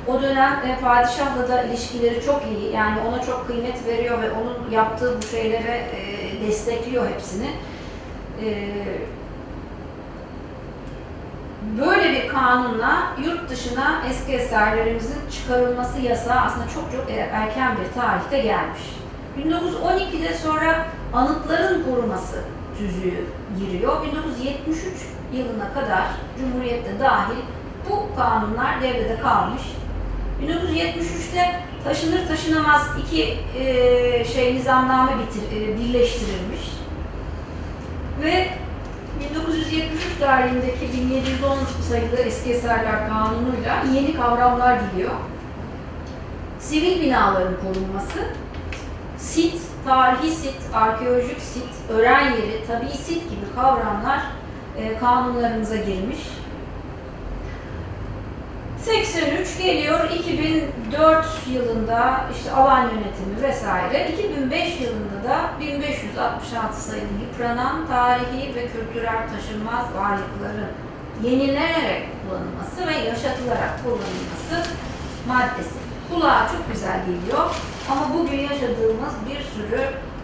O dönem e, padişahla da ilişkileri çok iyi. Yani ona çok kıymet veriyor ve onun yaptığı bu şeylere e, destekliyor hepsini. E, böyle bir kanunla yurt dışına eski eserlerimizin çıkarılması yasağı aslında çok çok e, erken bir tarihte gelmiş. 1912'de sonra anıtların koruması tüzüğü giriyor. 1973 yılına kadar Cumhuriyet'te dahil bu kanunlar devrede kalmış. 1973'te taşınır taşınamaz iki e, şey nizamname bitir, e, birleştirilmiş. Ve 1973 tarihindeki 1710 sayılı eski eserler kanunuyla yeni kavramlar giriyor. Sivil binaların korunması, sit, tarihi sit, arkeolojik sit, öğren yeri, tabii sit gibi kavramlar e, kanunlarımıza girmiş. 83 geliyor 2004 yılında işte alan yönetimi vesaire 2005 yılında da 1566 sayılı yıpranan tarihi ve kültürel taşınmaz varlıkların yenilenerek kullanılması ve yaşatılarak kullanılması maddesi. Kulağa çok güzel geliyor ama bugün yaşadığımız bir sürü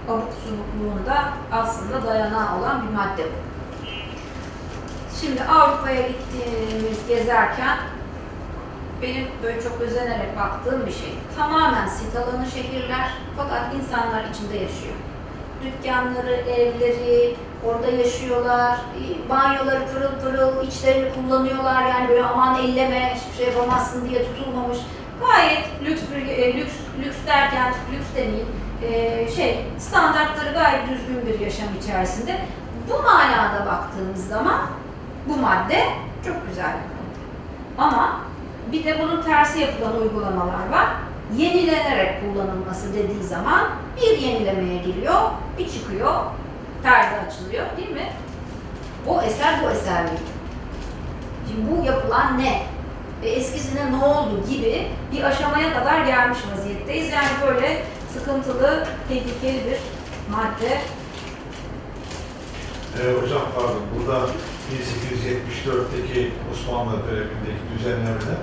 abuk subukluğunda aslında dayanağı olan bir madde bu. Şimdi Avrupa'ya gittiğimiz gezerken benim böyle çok özenerek baktığım bir şey. Tamamen sit alanı şehirler fakat insanlar içinde yaşıyor. Dükkanları, evleri, orada yaşıyorlar, banyoları pırıl pırıl, içlerini kullanıyorlar yani böyle aman elleme, hiçbir şey yapamazsın diye tutulmamış. Gayet lüks bir, e, lüks, lüks derken lüks demeyeyim, e, şey standartları gayet düzgün bir yaşam içerisinde. Bu manada baktığımız zaman bu madde çok güzel bir madde. Ama bir de bunun tersi yapılan uygulamalar var. Yenilenerek kullanılması dediği zaman bir yenilemeye giriyor, bir çıkıyor, perde açılıyor değil mi? O eser bu eser değil. Şimdi bu yapılan ne? E, eskisine ne oldu gibi bir aşamaya kadar gelmiş vaziyetteyiz. Yani böyle sıkıntılı, tehlikeli bir madde. Ee, hocam pardon, burada 1874'teki Osmanlı dönemindeki düzenlemeler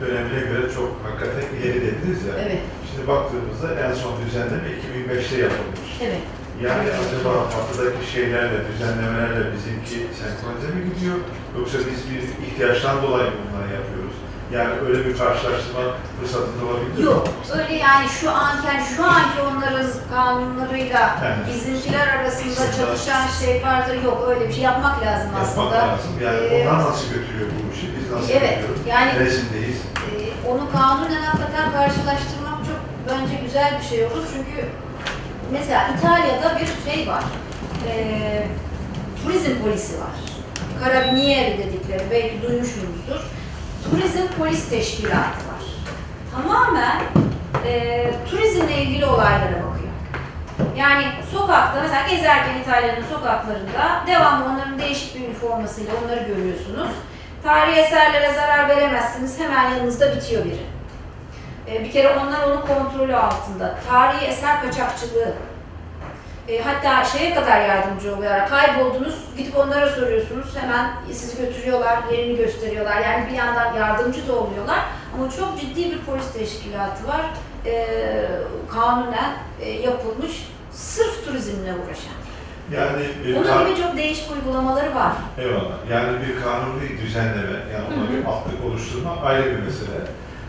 dönemine göre çok hakikaten ileri dediniz ya. Evet, Şimdi baktığımızda en son düzenleme 2005'te yapılmış. evet. Yani acaba batıdaki şeylerle, düzenlemelerle bizimki senkronize mi gidiyor? Yoksa biz bir ihtiyaçtan dolayı bunları yapıyoruz? Yani öyle bir karşılaştırma fırsatında olabilir mi? Yok, öyle yani şu an yani şu anki onların kanunlarıyla Evet. bizimkiler arasında Aslında- çalışan şey vardır. Yok, öyle bir şey yapmak lazım Yapmak aslında. lazım. Yani Ee, onlar nasıl götürüyor bu işi? Biz nasıl Evet, götürüyoruz? yani- Neresindeyiz? Ee, onu kanunen hakikaten karşılaştırmak çok bence güzel bir şey olur. Çünkü mesela İtalya'da bir şey var. Ee, turizm polisi var. Carabinieri dedikleri, belki duymuşsunuzdur. Turizm polis teşkilatı var. Tamamen e, turizmle ilgili olaylara bakıyor. Yani sokakta mesela gezerken İtalya'nın sokaklarında devamlı onların değişik bir üniformasıyla onları görüyorsunuz. Tarihi eserlere zarar veremezsiniz. Hemen yanınızda bitiyor biri. E, bir kere onlar onun kontrolü altında. Tarihi eser kaçakçılığı. E, hatta şeye kadar yardımcı oluyorlar. Kayboldunuz, gidip onlara soruyorsunuz. Hemen sizi götürüyorlar, yerini gösteriyorlar. Yani bir yandan yardımcı da oluyorlar. Ama çok ciddi bir polis teşkilatı var. E, kanunen e, yapılmış, sırf turizmle uğraşan. Yani bir Onun kan- gibi çok değişik uygulamaları var. Eyvallah. Yani bir kanuni düzenleme, yani ona bir altlık oluşturma ayrı bir mesele.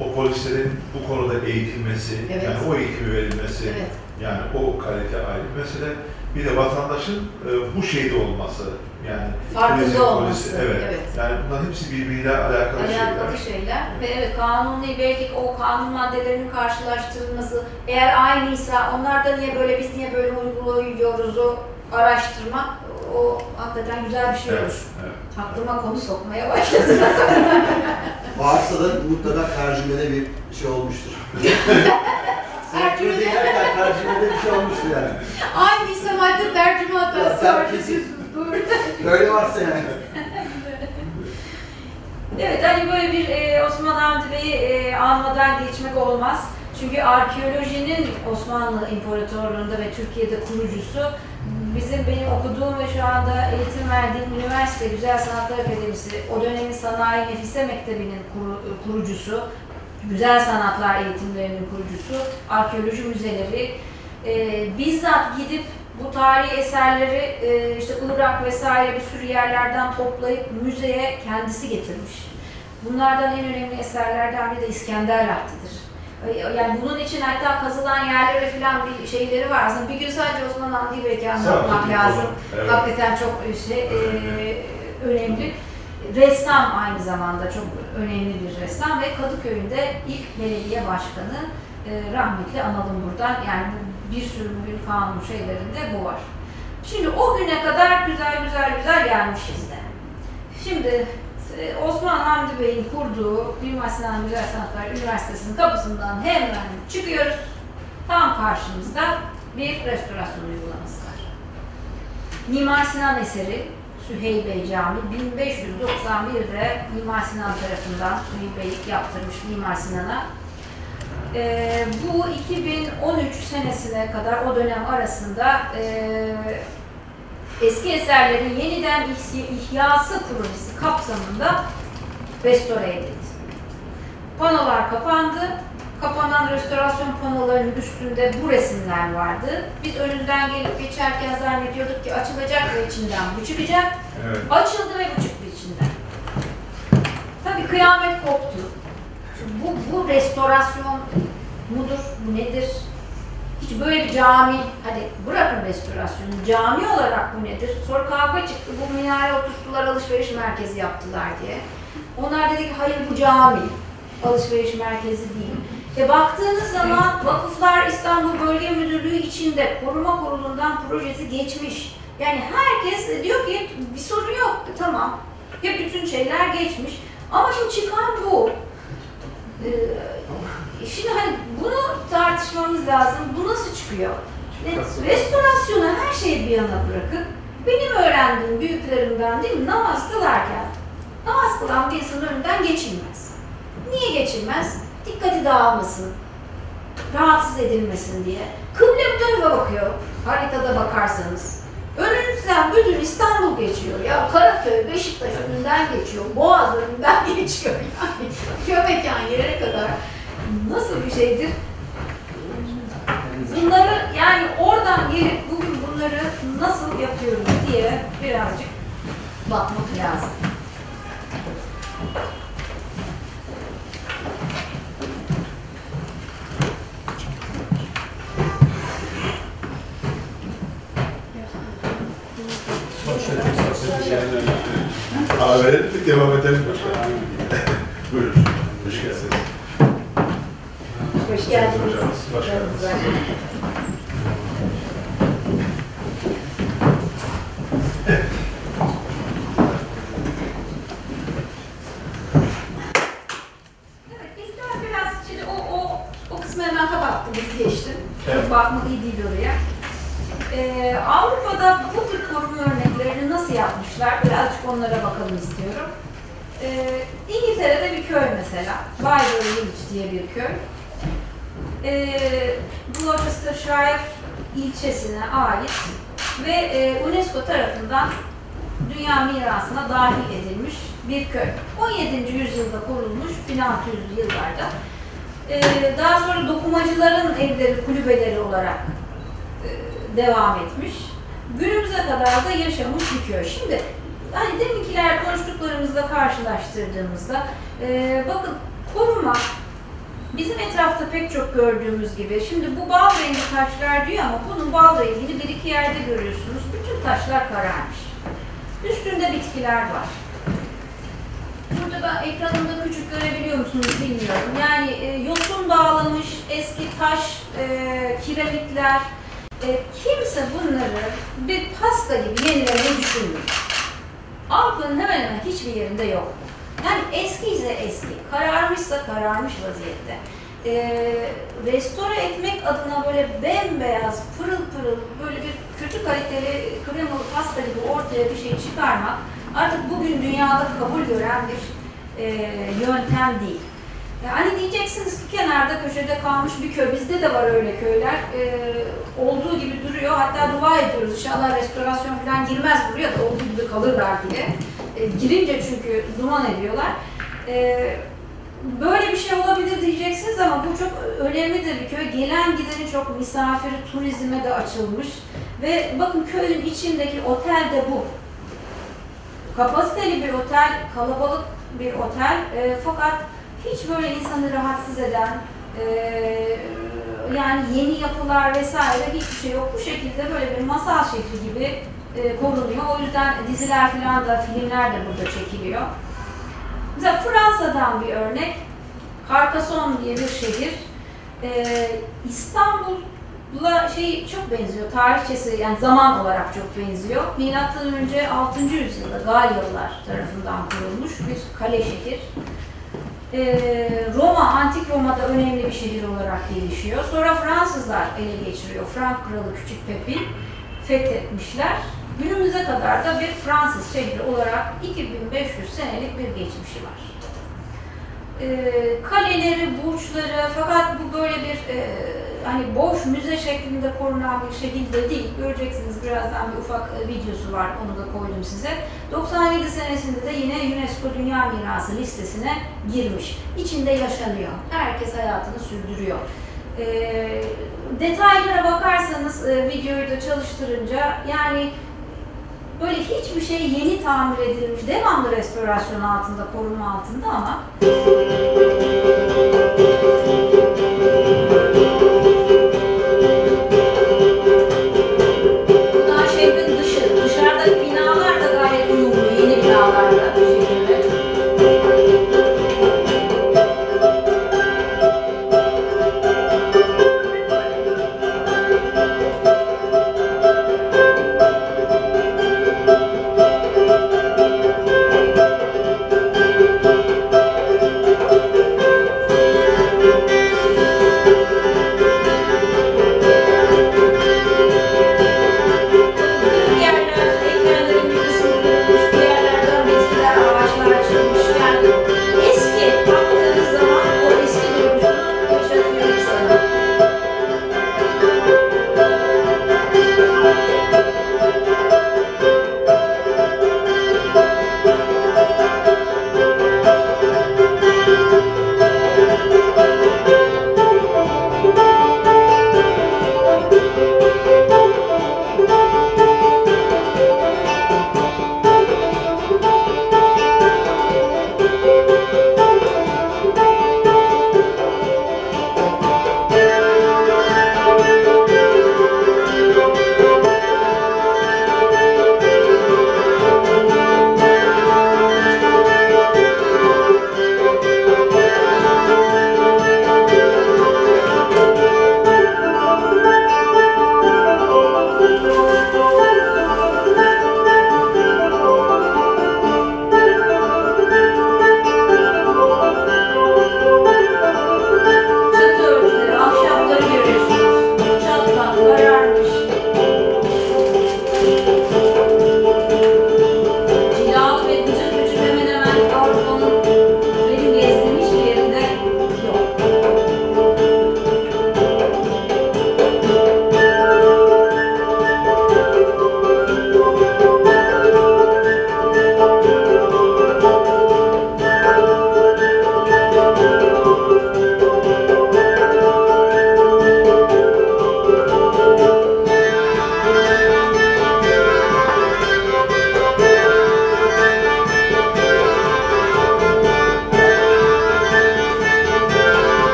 O polislerin bu konuda eğitilmesi, Evet. yani o eğitimi verilmesi, Evet. Yani o kalite ayrı bir mesele. Bir de vatandaşın e, bu şeyde olması, yani Farkında olması, polisi, evet. evet. Yani bunların hepsi birbiriyle alakalı, alakalı şeyler. şeyler ve evet kanuni belki o kanun maddelerinin karşılaştırılması eğer aynıysa onlar da niye böyle biz niye böyle uyguluyoruzu araştırmak o hakikaten güzel bir şey Evet, olur. evet. Aklıma konu sokmaya başladı. Varsa da mutlaka tercümede bir şey olmuştur. Senkronize ederken tercümede bir şey olmuştur yani. Aynıysa madde tercüme hatası Ya, var. Doğru. Böyle varsa yani. Evet hani böyle bir e, Osman Hamdi Bey'i e, anmadan geçmek olmaz. Çünkü arkeolojinin Osmanlı İmparatorluğu'nda ve Türkiye'de kurucusu bizim benim okuduğum ve şu anda eğitim verdiğim üniversite Güzel Sanatlar Akademisi, o dönemin Sanayi Nefise Mektebi'nin kuru- kurucusu, Güzel Sanatlar Eğitimlerinin kurucusu, arkeoloji müzeleri, e, bizzat gidip bu tarihi eserleri e, işte Irak vesaire bir sürü yerlerden toplayıp müzeye kendisi getirmiş. Bunlardan en önemli eserlerden biri de İskender Lahti'dir. E, Yani bunun için hatta kazılan yerlere falan bir şeyleri var. Aslında bir gün sadece Osman Hamdi belki anlatmak lazım. evet. Hakikaten çok şey, e, önemli. Ressam aynı zamanda çok önemli bir ressam ve Kadıköy'ünde ilk belediye başkanı e, rahmetli analım buradan. Yani bir sürü bugün kanun şeylerinde bu var. Şimdi o güne kadar güzel güzel güzel gelmişiz de. Şimdi e, Osman Hamdi Bey'in kurduğu Mimar Sinan Güzel Sanatlar Üniversitesi'nin kapısından hemen çıkıyoruz. Tam karşımızda bir restorasyon uygulaması var. Mimar Sinan eseri Süheyl Bey Camii 1591'de Mimar Sinan tarafından Süheyl Bey yaptırmış Mimar Sinan'a. Ee, bu 2013 senesine kadar o dönem arasında e, eski eserlerin yeniden ihyası projesi kapsamında restore edildi. Panolar kapandı. Kapanan restorasyon panolarının üstünde bu resimler vardı. Biz önünden gelip geçerken zannediyorduk ki açılacak ve içinden bu çıkacak. Evet. Açıldı ve bu çıktı içinden. Tabii kıyamet koptu. Bu, bu restorasyon mudur, bu nedir? Hiç böyle bir cami, hadi bırakın restorasyonu, cami olarak bu nedir? Sonra kavga çıktı, bu minare oturttular, alışveriş merkezi yaptılar diye. Onlar dedi ki hayır bu cami, alışveriş merkezi değil. E baktığınız zaman Vakıflar İstanbul Bölge Müdürlüğü içinde koruma kurulundan projesi geçmiş. Yani herkes diyor ki bir sorun yok, tamam. Ya bütün şeyler geçmiş. Ama şimdi çıkan bu. Ee, şimdi hani bunu tartışmamız lazım. Bu nasıl çıkıyor? E, Restorasyonu her şeyi bir yana bırakıp benim öğrendiğim büyüklerimden değil mi namaz kılarken namaz kılan bir insanın önünden geçilmez. Niye geçilmez? Dikkati dağılmasın, rahatsız edilmesin diye. Kıble bu tarafa bakıyor, haritada bakarsanız. Önünüzden bütün İstanbul geçiyor ya. Karaköy, Beşiktaş önünden geçiyor. Boğaz önünden geçiyor yani. Kömekan yere kadar. Nasıl bir şeydir? Bunları yani oradan gelip bugün bunları nasıl yapıyoruz diye birazcık bakmak lazım. Abi verelim devam edelim başkanım. Buyurun. Hoş geldiniz. Hoş geldiniz. Hocam, hoş geldiniz. Evet, bizler biraz şimdi o, o, o kısmı hemen kapattım, biz geçtim. Evet. Çok bakmak iyi değil oraya. Ee, Avrupa'da bu tür koruma örneklerini nasıl yapmışlar? Birazcık onlara bakalım istiyorum. Ee, İngiltere'de bir köy mesela, Bayreuth Village diye bir köy. Ee, Gloucestershire ilçesine ait ve e, UNESCO tarafından Dünya mirasına dahil edilmiş bir köy. 17. yüzyılda kurulmuş 1600'lü yıllarda. Ee, daha sonra dokumacıların evleri, kulübeleri olarak e, devam etmiş. Günümüze kadar da yaşamış köy. Şimdi hani deminkiler konuştuklarımızla karşılaştırdığımızda e, bakın koruma bizim etrafta pek çok gördüğümüz gibi şimdi bu bal rengi taşlar diyor ama bunun bal rengini bir iki yerde görüyorsunuz. Bütün taşlar kararmış. Üstünde bitkiler var. Burada ben ekranımda küçük görebiliyor musunuz bilmiyorum. Yani e, yosun dağılmış eski taş, e, kiremitler. E, kimse bunları bir pasta gibi yenilemeyi düşünmüyor. Avrupa'nın hemen hemen hiçbir yerinde yok. Yani eski ise eski, kararmışsa kararmış vaziyette. E, restore etmek adına böyle bembeyaz, pırıl pırıl, böyle bir kötü kaliteli kremalı pasta gibi ortaya bir şey çıkarmak artık bugün dünyada kabul gören bir e, yöntem değil. Yani diyeceksiniz ki kenarda köşede kalmış bir köy. Bizde de var öyle köyler. E, olduğu gibi duruyor. Hatta dua ediyoruz. İnşallah restorasyon falan girmez buraya da olduğu gibi kalırlar diye. E, girince çünkü duman ediyorlar. E, böyle bir şey olabilir diyeceksiniz ama bu çok önemlidir bir köy. Gelen gideni çok misafiri, turizme de açılmış. Ve bakın köyün içindeki otel de bu kapasiteli bir otel, kalabalık bir otel e, fakat hiç böyle insanı rahatsız eden e, yani yeni yapılar vesaire hiçbir şey yok. Bu şekilde böyle bir masal şehri gibi e, korunuyor. O yüzden diziler falan da filmler de burada çekiliyor. Mesela Fransa'dan bir örnek. Carcassonne diye bir şehir. E, İstanbul'la şey çok benziyor. Tarihçesi yani zaman olarak çok benziyor. Milattan önce 6. yüzyılda Galyalılar tarafından kurulmuş bir kale şehir. Ee, Roma, Antik Roma'da önemli bir şehir olarak gelişiyor. Sonra Fransızlar ele geçiriyor. Frank Kralı Küçük Pepin fethetmişler Günümüze kadar da bir Fransız şehri olarak 2500 senelik bir geçmişi var. Ee, kaleleri, burçları fakat bu böyle bir e, hani boş müze şeklinde korunan bir şekilde değil. Göreceksiniz birazdan bir ufak e, videosu var onu da koydum size. 97 senesinde de yine UNESCO Dünya Mirası listesine girmiş. İçinde yaşanıyor. Herkes hayatını sürdürüyor. Ee, detaylara bakarsanız e, videoyu da çalıştırınca yani böyle hiçbir şey yeni tamir edilmiş, devamlı restorasyon altında, koruma altında ama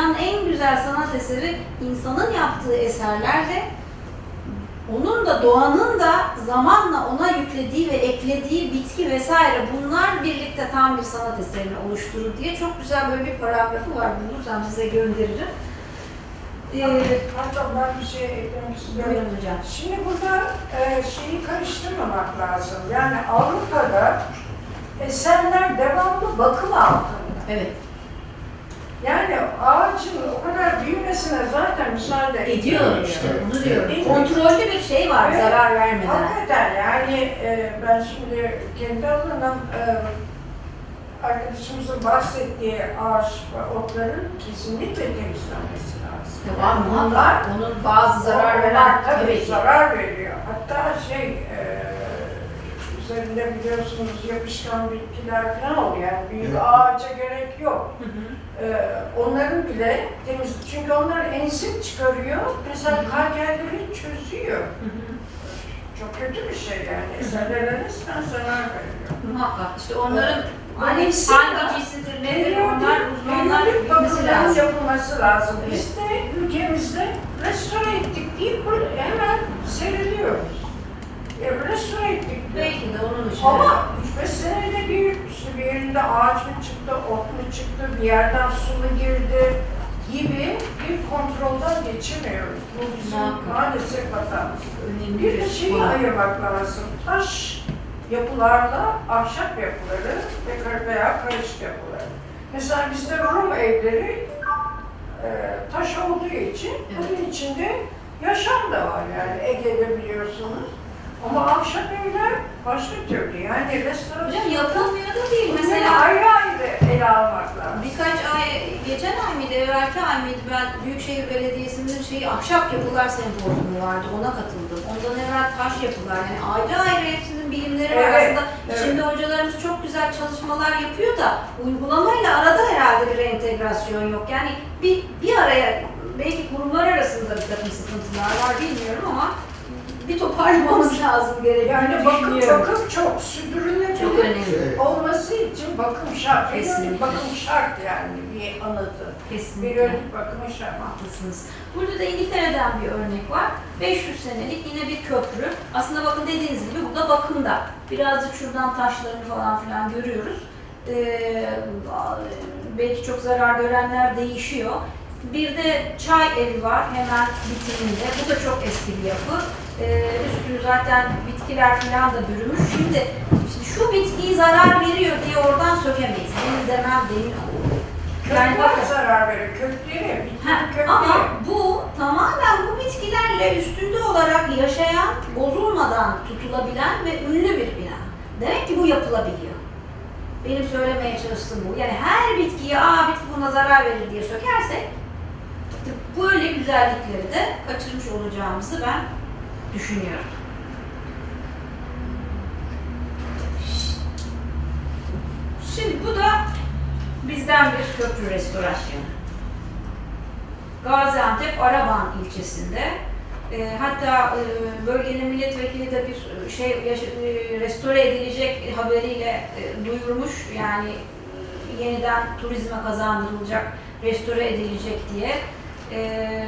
dünyanın en güzel sanat eseri insanın yaptığı eserlerle onun da doğanın da zamanla ona yüklediği ve eklediği bitki vesaire bunlar birlikte tam bir sanat eserini oluşturur diye çok güzel böyle bir paragrafı var. Bulursam size gönderirim. Ee, Hatta ben bir şey eklemek istiyorum. hocam. Şimdi burada e, şeyi karıştırmamak lazım. Yani Avrupa'da eserler devamlı bakım altında. Evet. Yani ağacın o büyümesine zaten müsaade Ediyor işte. işte. Bunu diyorum. Evet. Kontrollü bir şey var Evet. zarar vermeden. Hakikaten yani e, ben şimdi kendi alanım e, arkadaşımızın bahsettiği ağaç ve otların kesinlikle temizlenmesi lazım. Tamam Bunlar muhakkak. Onun bazı zarar veren tabii, tabii ki. zarar veriyor. Hatta şey e, üzerinde biliyorsunuz yapışkan bitkiler falan oluyor. Yani büyük Evet. ağaca gerek yok. Hı hı. E, onların bile temiz çünkü onlar enzim çıkarıyor. Mesela kalkerleri çözüyor. Çok kötü bir şey yani. Eserlere resmen zarar veriyor. Muhakkak. İşte onların Dolayısıyla hangi Periyodik- onlar uzmanlar bilmesi lazım. yapılması lazım. Biz de ülkemizde restore ettik deyip hemen seyrediyoruz. Ya restore ettik. Belki de onun için. Ama 3-5 senede bir, işte bir yerinde ağaç mı çıktı, ot mu çıktı, bir yerden su mu girdi gibi bir kontrolden geçemiyoruz. Bu bizim maalesef hatamız. Bir de şeyi ayırmak lazım. Taş yapılarla ahşap yapıları ve veya karışık yapıları. Mesela bizde Rum evleri e, taş olduğu için bunun içinde yaşam da var yani Ege'de biliyorsunuz. Ama ahşap evler başka türlü yani restorasyon. Hocam yapılmıyor da değil. Mesela Mesela ayrı ayrı ele almak lazım. birkaç ay, geçen ay mıydı, evvelki ay mıydı ben Büyükşehir Belediyesi'nin şeyi ahşap yapılar sempozyumu vardı, ona katıldım. Ondan evvel taş yapılar, yani ayrı ayrı hepsinin bilimleri var. Evet, Aslında evet. şimdi hocalarımız çok güzel çalışmalar yapıyor da uygulamayla arada herhalde bir entegrasyon yok. Yani bir, bir araya, belki kurumlar arasında bir takım sıkıntılar var bilmiyorum ama bir toparlamamız lazım gerektiğini Yani bakım, bakım çok sürdürülebilir. Çok önemli. Olması için bakım şart. Kesinlikle. Bakım şart yani bir anıtı. Kesinlikle. Periyodik bakımı şart. Haklısınız. Burada da İngiltere'den bir örnek var. 500 senelik yine bir köprü. Aslında bakın dediğiniz gibi bu da bakımda. Birazcık şuradan taşlarını falan filan görüyoruz. Ee, belki çok zarar görenler değişiyor. Bir de çay evi var hemen bitiminde. Bu da çok eski bir yapı. Ee, üstünü zaten bitkiler falan da bürümüş. Şimdi, şimdi şu bitkiyi zarar veriyor diye oradan sökemeyiz. Benim demem olur. Yani bakın. zarar verir. Kökleri, Ha, kökleri. ama bu tamamen bu bitkilerle üstünde olarak yaşayan, bozulmadan tutulabilen ve ünlü bir bina. Demek ki bu yapılabiliyor. Benim söylemeye çalıştığım bu. Yani her bitkiye, aa bitki buna zarar verir diye sökersek, böyle güzellikleri de kaçırmış olacağımızı ben düşünüyorum. Şimdi bu da bizden bir köprü restorasyonu. Gaziantep Araban ilçesinde. E, hatta e, bölgenin milletvekili de bir e, şey e, restore edilecek haberiyle e, duyurmuş. Yani e, yeniden turizme kazandırılacak, restore edilecek diye. E,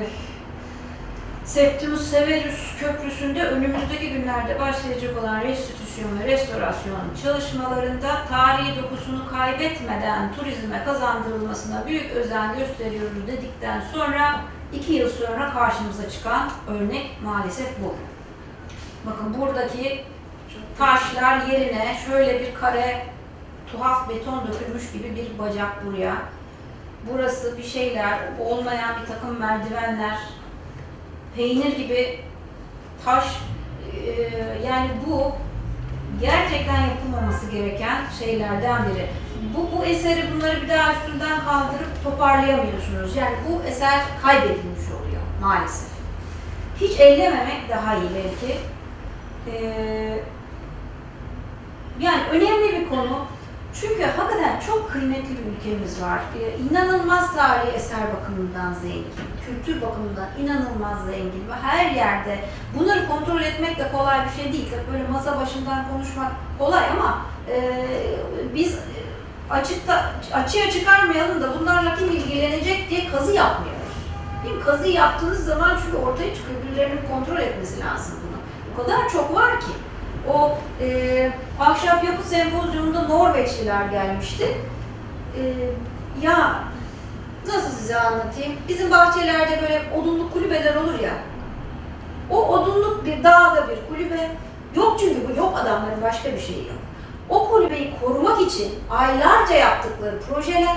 Septimus Severus Köprüsü'nde önümüzdeki günlerde başlayacak olan restitüsyon ve restorasyon çalışmalarında tarihi dokusunu kaybetmeden turizme kazandırılmasına büyük özen gösteriyoruz dedikten sonra iki yıl sonra karşımıza çıkan örnek maalesef bu. Bakın buradaki Taşlar yerine şöyle bir kare tuhaf beton dökülmüş gibi bir bacak buraya. Burası bir şeyler, olmayan bir takım merdivenler, peynir gibi taş, e, yani bu gerçekten yapılmaması gereken şeylerden biri. Bu, bu eseri bunları bir daha üstünden kaldırıp toparlayamıyorsunuz. Yani bu eser kaybedilmiş oluyor maalesef. Hiç ellememek daha iyi belki. Ee, yani önemli bir konu. Çünkü hakikaten çok kıymetli bir ülkemiz var. Ee, inanılmaz tarihi eser bakımından zengin, kültür bakımından inanılmaz zengin ve her yerde bunları kontrol etmek de kolay bir şey değil. Böyle masa başından konuşmak kolay ama e, biz açıkta açığa çıkarmayalım da bunlarla kim ilgilenecek diye kazı yapmıyoruz. Bir kazı yaptığınız zaman çünkü ortaya çıkıyor birilerinin kontrol etmesi lazım bunu. O kadar çok var ki. O e, ahşap yapı sempozyumunda Norveçliler gelmişti. E, ya nasıl size anlatayım? Bizim bahçelerde böyle odunluk kulübeler olur ya. O odunluk bir dağda bir kulübe. Yok çünkü bu yok adamların başka bir şeyi yok. O kulübeyi korumak için aylarca yaptıkları projeler,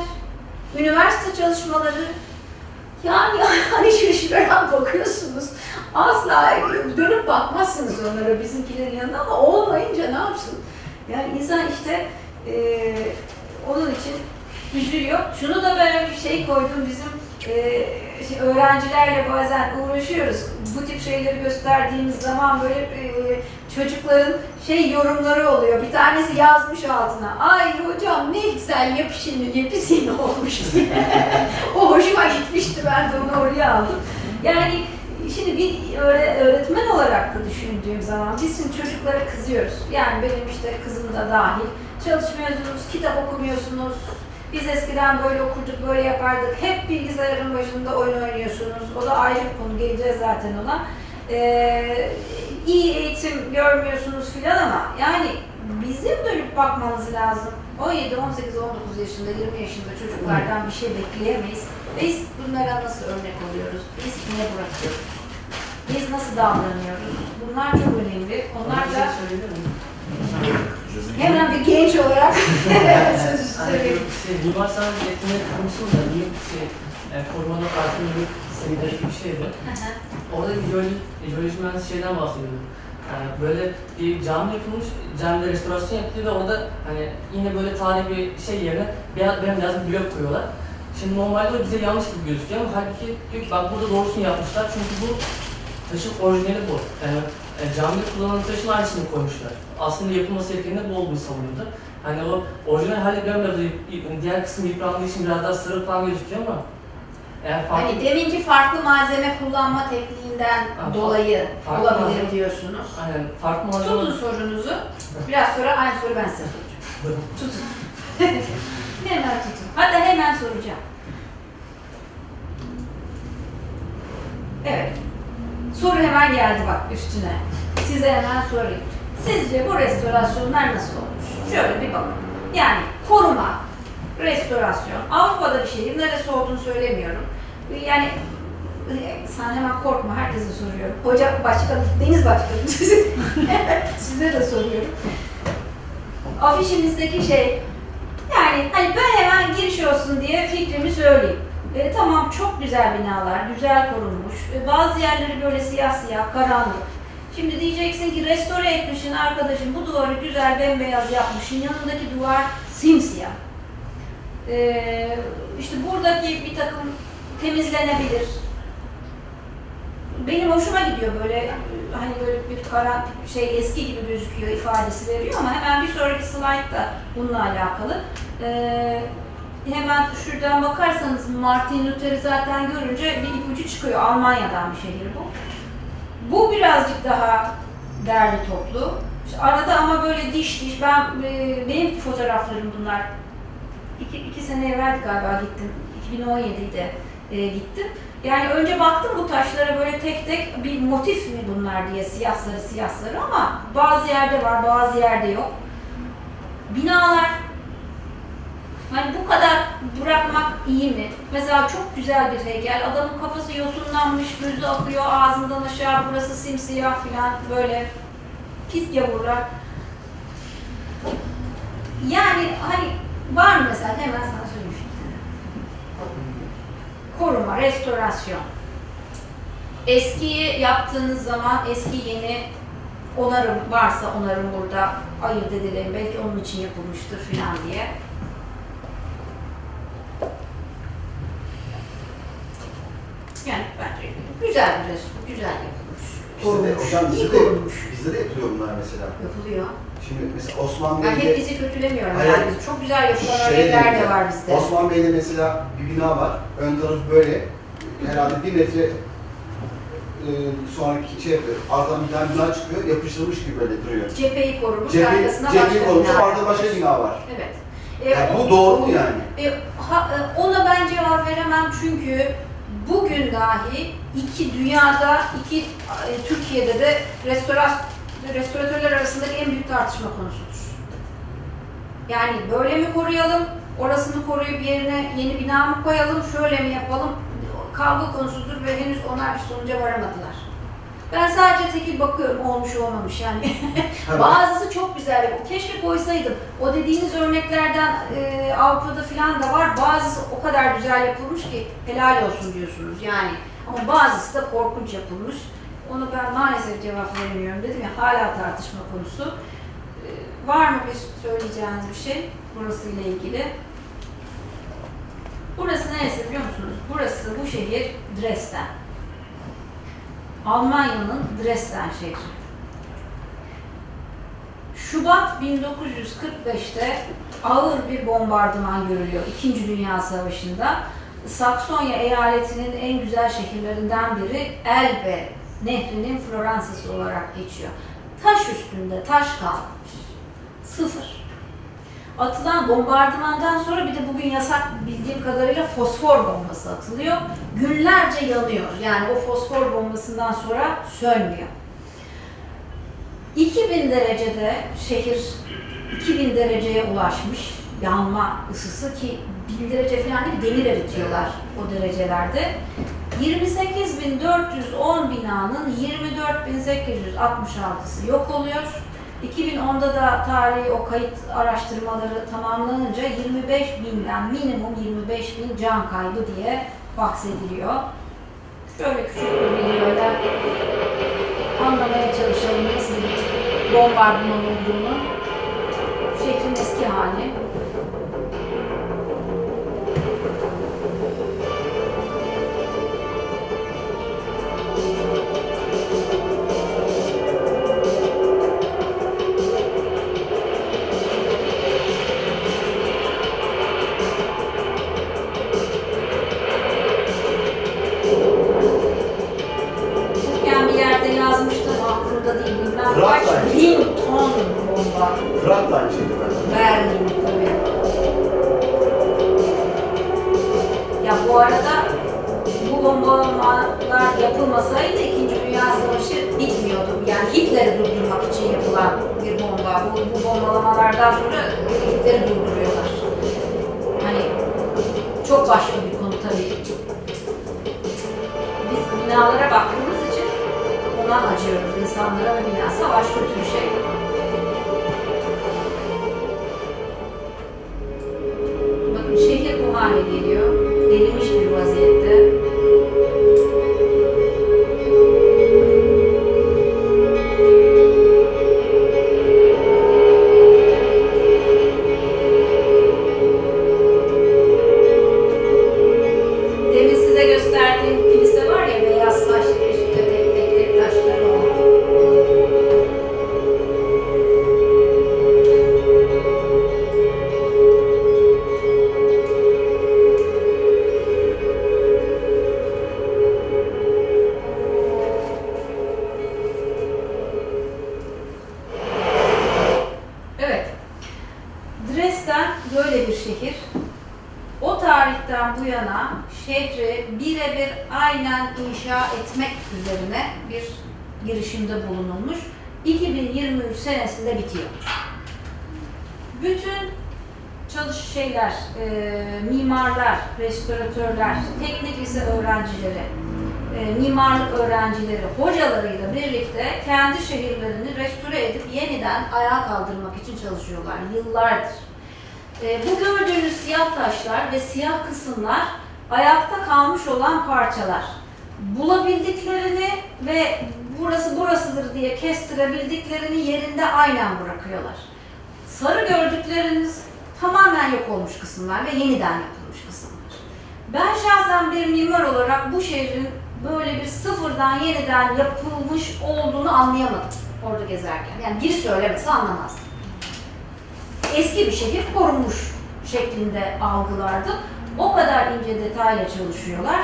üniversite çalışmaları, yani hani şaşırarak bakıyorsunuz. Asla dönüp bakmazsınız onlara bizimkilerin yanında ama olmayınca ne yapsın? Yani insan işte eee, onun için üzülüyor. Şunu da ben bir şey koydum bizim eee, şey, öğrencilerle bazen uğraşıyoruz. Bu tip şeyleri gösterdiğimiz zaman böyle eee, çocukların şey yorumları oluyor. Bir tanesi yazmış altına. Ay hocam ne güzel yapışını yapışını olmuş o hoşuma gitmişti. Ben de onu oraya aldım. Yani şimdi bir öğre- öğretmen olarak da düşündüğüm zaman biz şimdi çocuklara kızıyoruz. Yani benim işte kızım da dahil. Çalışmıyorsunuz, kitap okumuyorsunuz. Biz eskiden böyle okurduk, böyle yapardık. Hep bilgisayarın başında oyun oynuyorsunuz. O da ayrı bir konu. Geleceğiz zaten ona. Ee, iyi eğitim görmüyorsunuz filan ama yani bizim dönüp bakmamız lazım. 17, 18, 19 yaşında, 20 yaşında çocuklardan bir şey bekleyemeyiz. Biz bunlara nasıl örnek oluyoruz? Biz ne bırakıyoruz? Biz nasıl davranıyoruz? Bunlar çok önemli. Onlar da hemen bir genç olarak sözü söyleyeyim. mimar sanat yetenek konusunda bir şey, e, korumada farklı bir seviyedeki bir şeydi. Orada bir jeoloji, jeoloji mühendisi şeyden bahsediyordu. Yani böyle bir cami yapılmış, camide restorasyon yapılıyor ve orada hani yine böyle tarihi bir şey yerine beyaz, bembeyaz bir blok koyuyorlar. Şimdi normalde o bize yanlış gibi gözüküyor ama halbuki diyor ki bak burada doğrusunu yapmışlar çünkü bu taşın orijinali bu. Yani e, camide kullanılan taşın aynısını koymuşlar. Aslında yapılması gerekeni bu olduğunu savunuyordu. Hani o orijinal hali bembeyaz, y- diğer kısım yıprandığı için biraz daha sarı falan gözüküyor ama eğer farklı Hani deminki farklı malzeme kullanma tekniğinden Ha, dolayı farklı olabilir malzeme. diyorsunuz. Aynen farklı malzeme Tutun sorunuzu. Biraz sonra aynı soru ben size soracağım. Tutun. hemen tutun. Hatta hemen soracağım. Evet. Soru hemen geldi bak üstüne. Size hemen sorayım. Sizce bu restorasyonlar nasıl olmuş? Şöyle bir bakın. Yani koruma, restorasyon. Avrupa'da bir şey. Neresi olduğunu söylemiyorum. Yani sen hemen korkma. Herkese soruyorum. Hocam başkanım, Deniz başkanım. Size de soruyorum. Afişimizdeki şey yani hani ben hemen giriş olsun diye fikrimi söyleyeyim. E, tamam çok güzel binalar, güzel korunmuş. E, bazı yerleri böyle siyah siyah, karanlık. Şimdi diyeceksin ki restore etmişsin arkadaşım bu duvarı güzel bembeyaz yapmışsın. Yanındaki duvar simsiyah. E, işte buradaki bir takım temizlenebilir. Benim hoşuma gidiyor böyle hani böyle bir karan şey eski gibi gözüküyor ifadesi veriyor ama hemen bir sonraki slaytta bununla alakalı. Ee, hemen şuradan bakarsanız Martin Luther'i zaten görünce bir ipucu çıkıyor. Almanya'dan bir şehir bu. Bu birazcık daha derli toplu. İşte arada ama böyle diş diş. Ben e, benim fotoğraflarım bunlar. İki, iki sene evvel galiba gittim. 2017'de e, gittim. Yani önce baktım bu taşlara böyle tek tek bir motif mi bunlar diye siyah sarı siyah sarı ama bazı yerde var bazı yerde yok. Binalar Hani bu kadar bırakmak iyi mi? Mesela çok güzel bir heykel. Adamın kafası yosunlanmış, gözü akıyor ağzından aşağı, burası simsiyah falan böyle pis gavurlar. Yani hani var mı mesela hemen sana söyleyeyim. Koruma, restorasyon. Eskiyi yaptığınız zaman eski yeni onarım varsa onarım burada ayırt edelim. Belki onun için yapılmıştır filan diye. Yani bence güzel bir resim, güzel yapılmış. Bizde de, hocam bizde de, bizde de yapılıyor bunlar mesela. Yapılıyor. Şimdi mesela Osman Ben hep Bey'de, bizi kötülemiyorum Hayır. yani. Çok güzel yapılan Şey örnekler de var bizde. Osman Bey'de mesela bir bina var. Ön tarafı böyle. Herhalde bir metre e, sonraki şey yapıyor. Arkadan bir tane bina çıkıyor. Yapıştırılmış gibi böyle duruyor. Cepheyi korumuş, Cephe, arkasına cephe başka olmuş, bina. arkada başka bina var. Evet. E, Yani o- bu doğru mu yani? E, ha- e, ona ben cevap veremem çünkü bugün dahi iki dünyada, iki e, Türkiye'de de restoras, restoratörler arasındaki en büyük tartışma konusudur. Yani böyle mi koruyalım, orasını koruyup yerine yeni bina mı koyalım, şöyle mi yapalım kavga konusudur ve henüz onlar bir sonuca varamadılar. Ben sadece tekil bakıyorum olmuş olmamış yani. Bazısı çok güzel. Keşke koysaydım. O dediğiniz örneklerden e, Avrupa'da falan da var. Bazısı o kadar güzel yapılmış ki helal olsun diyorsunuz yani. Ama bazısı da korkunç yapılmış. Onu ben maalesef cevap veremiyorum dedim ya hala tartışma konusu. E, var mı bir söyleyeceğiniz bir şey burası ile ilgili? Burası neresi biliyor musunuz? Burası bu şehir Dresden. Almanya'nın Dresden şehri. Şubat 1945'te ağır bir bombardıman görülüyor İkinci Dünya Savaşı'nda. Saksonya eyaletinin en güzel şehirlerinden biri Elbe Nehri'nin Floransa'sı olarak geçiyor. Taş üstünde taş kalmış. Sıfır. Atılan bombardımandan sonra bir de bugün yasak bildiğim kadarıyla fosfor bombası atılıyor. Günlerce yanıyor. Yani o fosfor bombasından sonra sönmüyor. 2000 derecede şehir 2000 dereceye ulaşmış yanma ısısı ki 1000 derece falan değil demir eritiyorlar o derecelerde. 28.410 binanın 24.866'sı yok oluyor. 2010'da da tarihi o kayıt araştırmaları tamamlanınca 25 binden minimum 25 bin can kaybı diye bahsediliyor. Şöyle küçük bir videoyla anlamaya çalışalım nasıl bir bombardıman olduğunu. Şehrin eski hali. Fırat da aynı şeydi ben. Berlin tabii. Ya bu arada bu bombalamalar yapılmasaydı İkinci Dünya Savaşı bitmiyordu. Yani Hitler'i durdurmak için yapılan bir bomba. Bu, bu bombalamalardan sonra Hitler'i durduruyorlar. Hani çok başka bir konu tabii. Biz binalara baktığımız için ona acıyoruz. İnsanlara ve bina savaş kötü bir şey. Çalışıyorlar yıllardır. E, bu gördüğünüz siyah taşlar ve siyah kısımlar ayakta kalmış olan parçalar. Bulabildiklerini ve burası burasıdır diye kestirebildiklerini yerinde aynen bırakıyorlar. Sarı gördükleriniz tamamen yok olmuş kısımlar ve yeniden yapılmış kısımlar. Ben şahsen bir mimar olarak bu şehrin böyle bir sıfırdan yeniden yapılmış olduğunu anlayamadım orada gezerken. Yani biri söylemese anlamazdım. Eski bir şehir korunmuş şeklinde algılardım. O kadar ince detayla çalışıyorlar.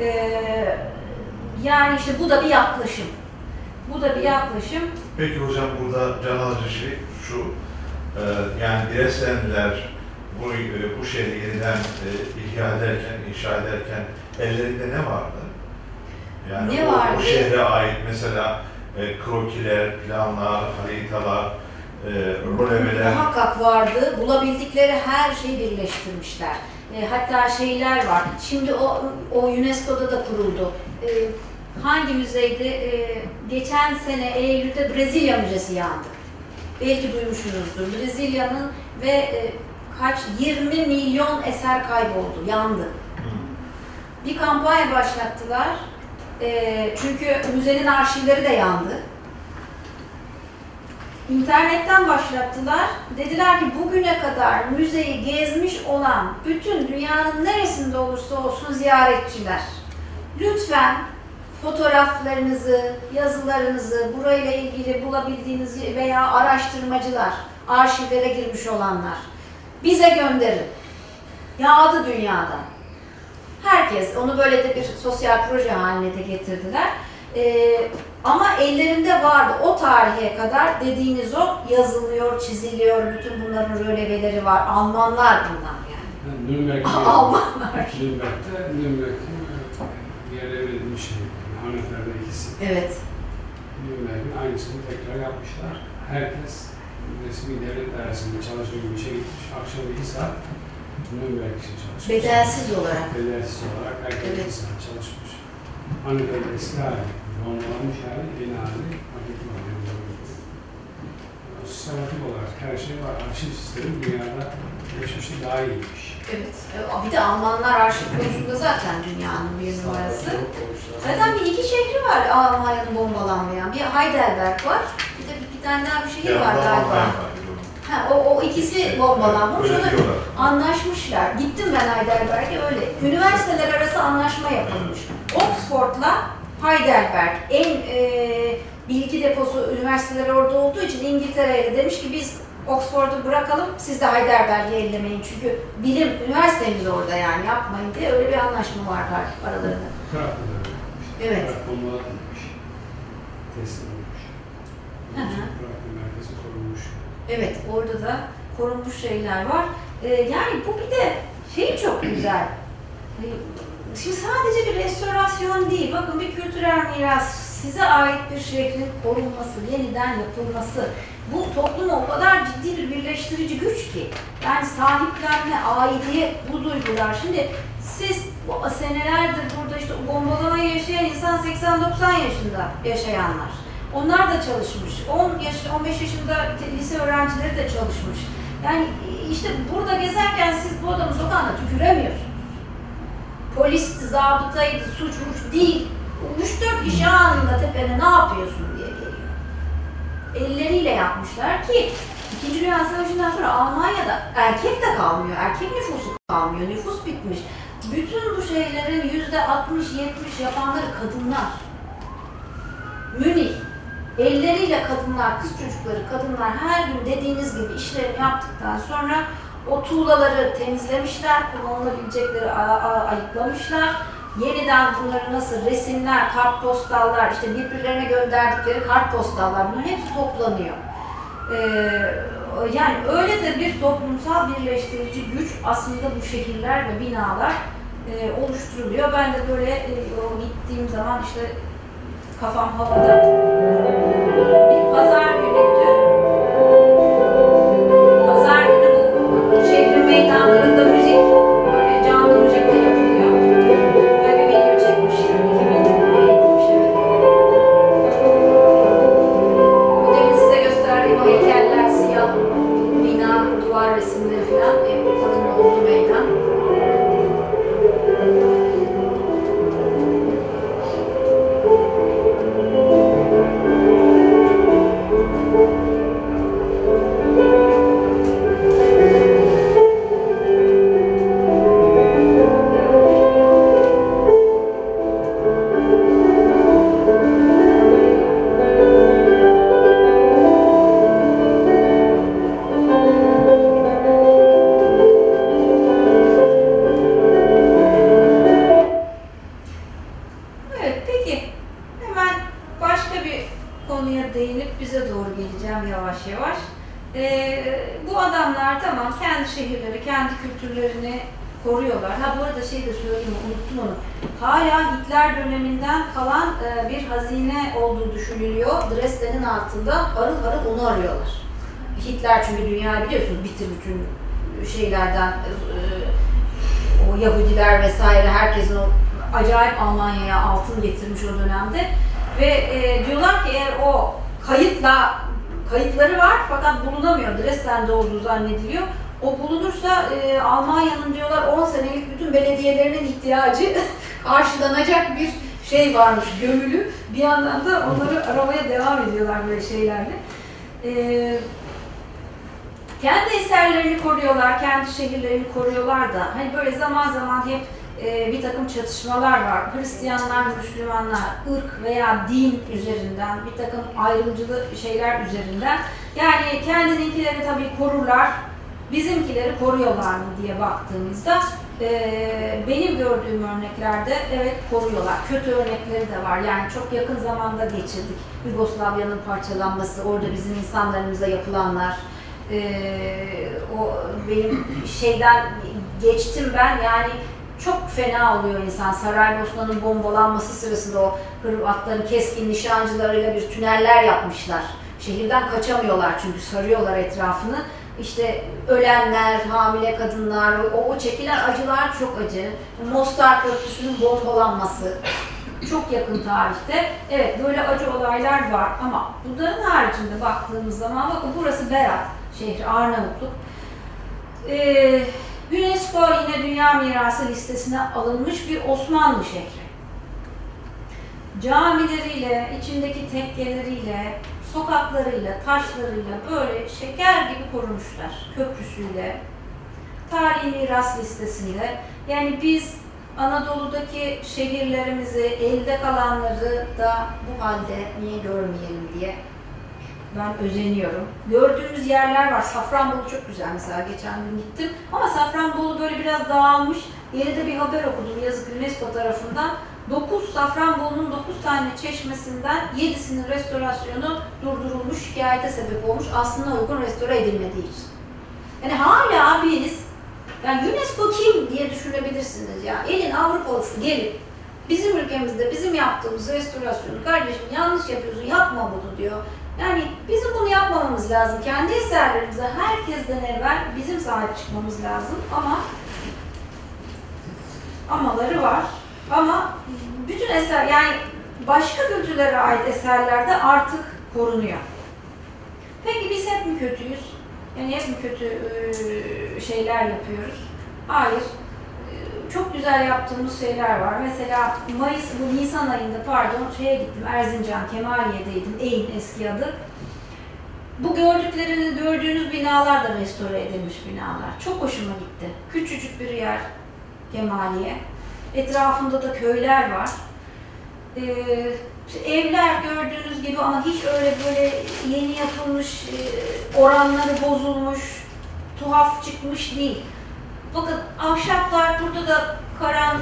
Ee, yani işte bu da bir yaklaşım. Bu da bir yaklaşım. Peki hocam burada can alıcı şey şu, e, yani Dresdenliler bu, e, bu şehri yeniden e, ihya ederken, inşa ederken ellerinde ne vardı? Yani Ne o, vardı? o şehre ait mesela e, krokiler, planlar, haritalar, e, Muhakkak vardı. Bulabildikleri her şeyi birleştirmişler. E, hatta şeyler var. Şimdi o, o UNESCO'da da kuruldu. E, hangi müzeydi? E, geçen sene Eylül'de Brezilya Müzesi yandı. Belki duymuşsunuzdur. Brezilya'nın ve e, kaç 20 milyon eser kayboldu, yandı. Bir kampanya başlattılar. E, çünkü müzenin arşivleri de yandı. İnternetten başlattılar. Dediler ki bugüne kadar müzeyi gezmiş olan bütün dünyanın neresinde olursa olsun ziyaretçiler. Lütfen fotoğraflarınızı, yazılarınızı, burayla ilgili bulabildiğiniz veya araştırmacılar, arşivlere girmiş olanlar bize gönderin. Yağdı dünyadan. Herkes, onu böyle de bir sosyal proje haline de getirdiler. Ee, ama ellerinde vardı o tarihe kadar dediğiniz o yazılıyor, çiziliyor, bütün bunların röleveleri var. Almanlar bunlar yani. Nürnberg'de, Almanlar. Nürnberg'de, Nürnberg'de yerle verilmiş şey. Hanefler'de ikisi. Evet. Nürnberg'in aynısını tekrar yapmışlar. Herkes resmi devlet dairesinde çalışır gibi işe gitmiş. Akşam iki saat Nürnberg için çalışmış. Bedelsiz olarak. Bedelsiz olarak herkes Evet. saat çalışmış. Hanefler'de eski hali, bombalanmış hali, hali, paketli hali. Sistematik olarak her şey var. Arşiv sistemi dünyada geçmişte daha iyiymiş. Evet. Ee, Bir de Almanlar arşiv konusunda zaten dünyanın bir numarası. Zaten bir iki şehri var Almanya'nın bombalanmayan. Bir Heidelberg var. Bir de bir, bir tane daha bir şehir var galiba. Ha, o, o ikisi bombalanmış. Öyle diyorlar. anlaşmışlar. Gittim ben Heidelberg'e öyle. Üniversiteler arası anlaşma yapılmış. Oxford'la Heidelberg en e, bilgi deposu üniversiteler orada olduğu için İngiltere'ye de demiş ki biz Oxford'u bırakalım siz de Heidelberg'i ellemeyin. Çünkü bilim üniversitemiz orada yani yapmayın diye öyle bir anlaşma var aralarında. Evet. Teslim olmuş. Merkezi korunmuş. Evet, orada da korunmuş şeyler var. Ee, yani bu bir de şey çok güzel. Şimdi sadece bir restorasyon değil, bakın bir kültürel miras, size ait bir şehrin korunması, yeniden yapılması. Bu topluma o kadar ciddi bir birleştirici güç ki. Yani sahiplenme, aidiyet, bu duygular. Şimdi siz bu senelerdir burada işte bombalamayı yaşayan insan 80-90 yaşında yaşayanlar. Onlar da çalışmış. 10 yaş, 15 yaşında lise öğrencileri de çalışmış. Yani işte burada gezerken siz bu adamın sokağına tüküremiyorsunuz. Polis, zabıtaydı, suç muç değil. 3-4 kişi anında tepene ne yapıyorsun diye geliyor. Elleriyle yapmışlar ki İkinci Dünya Savaşı'ndan sonra Almanya'da erkek de kalmıyor. Erkek nüfusu kalmıyor. Nüfus bitmiş. Bütün bu şeylerin yüzde 60-70 yapanları kadınlar. Münih, elleriyle kadınlar, kız çocukları, kadınlar her gün dediğiniz gibi işlerini yaptıktan sonra o tuğlaları temizlemişler, kullanılabilecekleri ayıklamışlar. Yeniden bunları nasıl resimler, kartpostallar, işte birbirlerine gönderdikleri kartpostallar bunların hepsi toplanıyor. Ee, yani öyle de bir toplumsal birleştirici güç aslında bu şehirler ve binalar e, oluşturuluyor. Ben de böyle e, gittiğim zaman işte kafam havada. Bir pazar varmış gömülü. Bir yandan da onları aramaya devam ediyorlar böyle şeylerle. E, kendi eserlerini koruyorlar, kendi şehirlerini koruyorlar da hani böyle zaman zaman hep e, bir takım çatışmalar var. Hristiyanlar, Müslümanlar, ırk veya din üzerinden, bir takım ayrımcılık şeyler üzerinden. Yani kendininkileri tabii korurlar, bizimkileri koruyorlar mı diye baktığımızda e, benim gördüğüm örneklerde evet koruyorlar. Kötü örnekleri de var. Yani çok yakın zamanda geçirdik. Yugoslavya'nın parçalanması, orada bizim insanlarımıza yapılanlar, ee, o benim şeyden geçtim ben yani çok fena oluyor insan. Saraybosna'nın bombalanması sırasında o Hırvatların keskin nişancılarıyla bir tüneller yapmışlar. Şehirden kaçamıyorlar çünkü sarıyorlar etrafını. İşte ölenler, hamile kadınlar, o, o çekilen acılar çok acı. Mostar Köprüsü'nün bombalanması çok yakın tarihte. Evet böyle acı olaylar var ama bunların haricinde baktığımız zaman bakın burası Berat şehri, Arnavutluk. Ee, UNESCO yine Dünya Mirası listesine alınmış bir Osmanlı şehri. Camileriyle, içindeki tekkeleriyle, sokaklarıyla, taşlarıyla böyle şeker gibi korumuşlar. Köprüsüyle, tarihi miras listesinde. Yani biz Anadolu'daki şehirlerimizi, elde kalanları da bu halde niye görmeyelim diye ben özeniyorum. Gördüğümüz yerler var. Safranbolu çok güzel mesela geçen gün gittim. Ama Safranbolu böyle biraz dağılmış. Yeni de bir haber okudum yazık UNESCO tarafından. 9 Safranbolu'nun 9 tane çeşmesinden 7'sinin restorasyonu durdurulmuş, şikayete sebep olmuş. Aslında uygun restore edilmediği için. Yani hala biz, yani UNESCO kim diye düşünebilirsiniz ya. Elin Avrupalısı gelip bizim ülkemizde bizim yaptığımız restorasyonu kardeşim yanlış yapıyorsun yapma bunu diyor. Yani bizim bunu yapmamamız lazım. Kendi eserlerimize herkesten evvel bizim sahip çıkmamız lazım ama amaları var. Ama bütün eser yani başka kültürlere ait eserlerde artık korunuyor. Peki biz hep mi kötüyüz? Yani hep mi kötü şeyler yapıyoruz? Hayır. Çok güzel yaptığımız şeyler var. Mesela Mayıs, bu Nisan ayında pardon şeye gittim, Erzincan, Kemaliye'deydim, Eğin eski adı. Bu gördüklerini, gördüğünüz binalar da restore edilmiş binalar. Çok hoşuma gitti. Küçücük bir yer Kemaliye. Etrafında da köyler var. İşte evler gördüğünüz gibi ama hiç öyle böyle yeni yapılmış, e, oranları bozulmuş, tuhaf çıkmış değil. Bakın ahşaplar burada da karan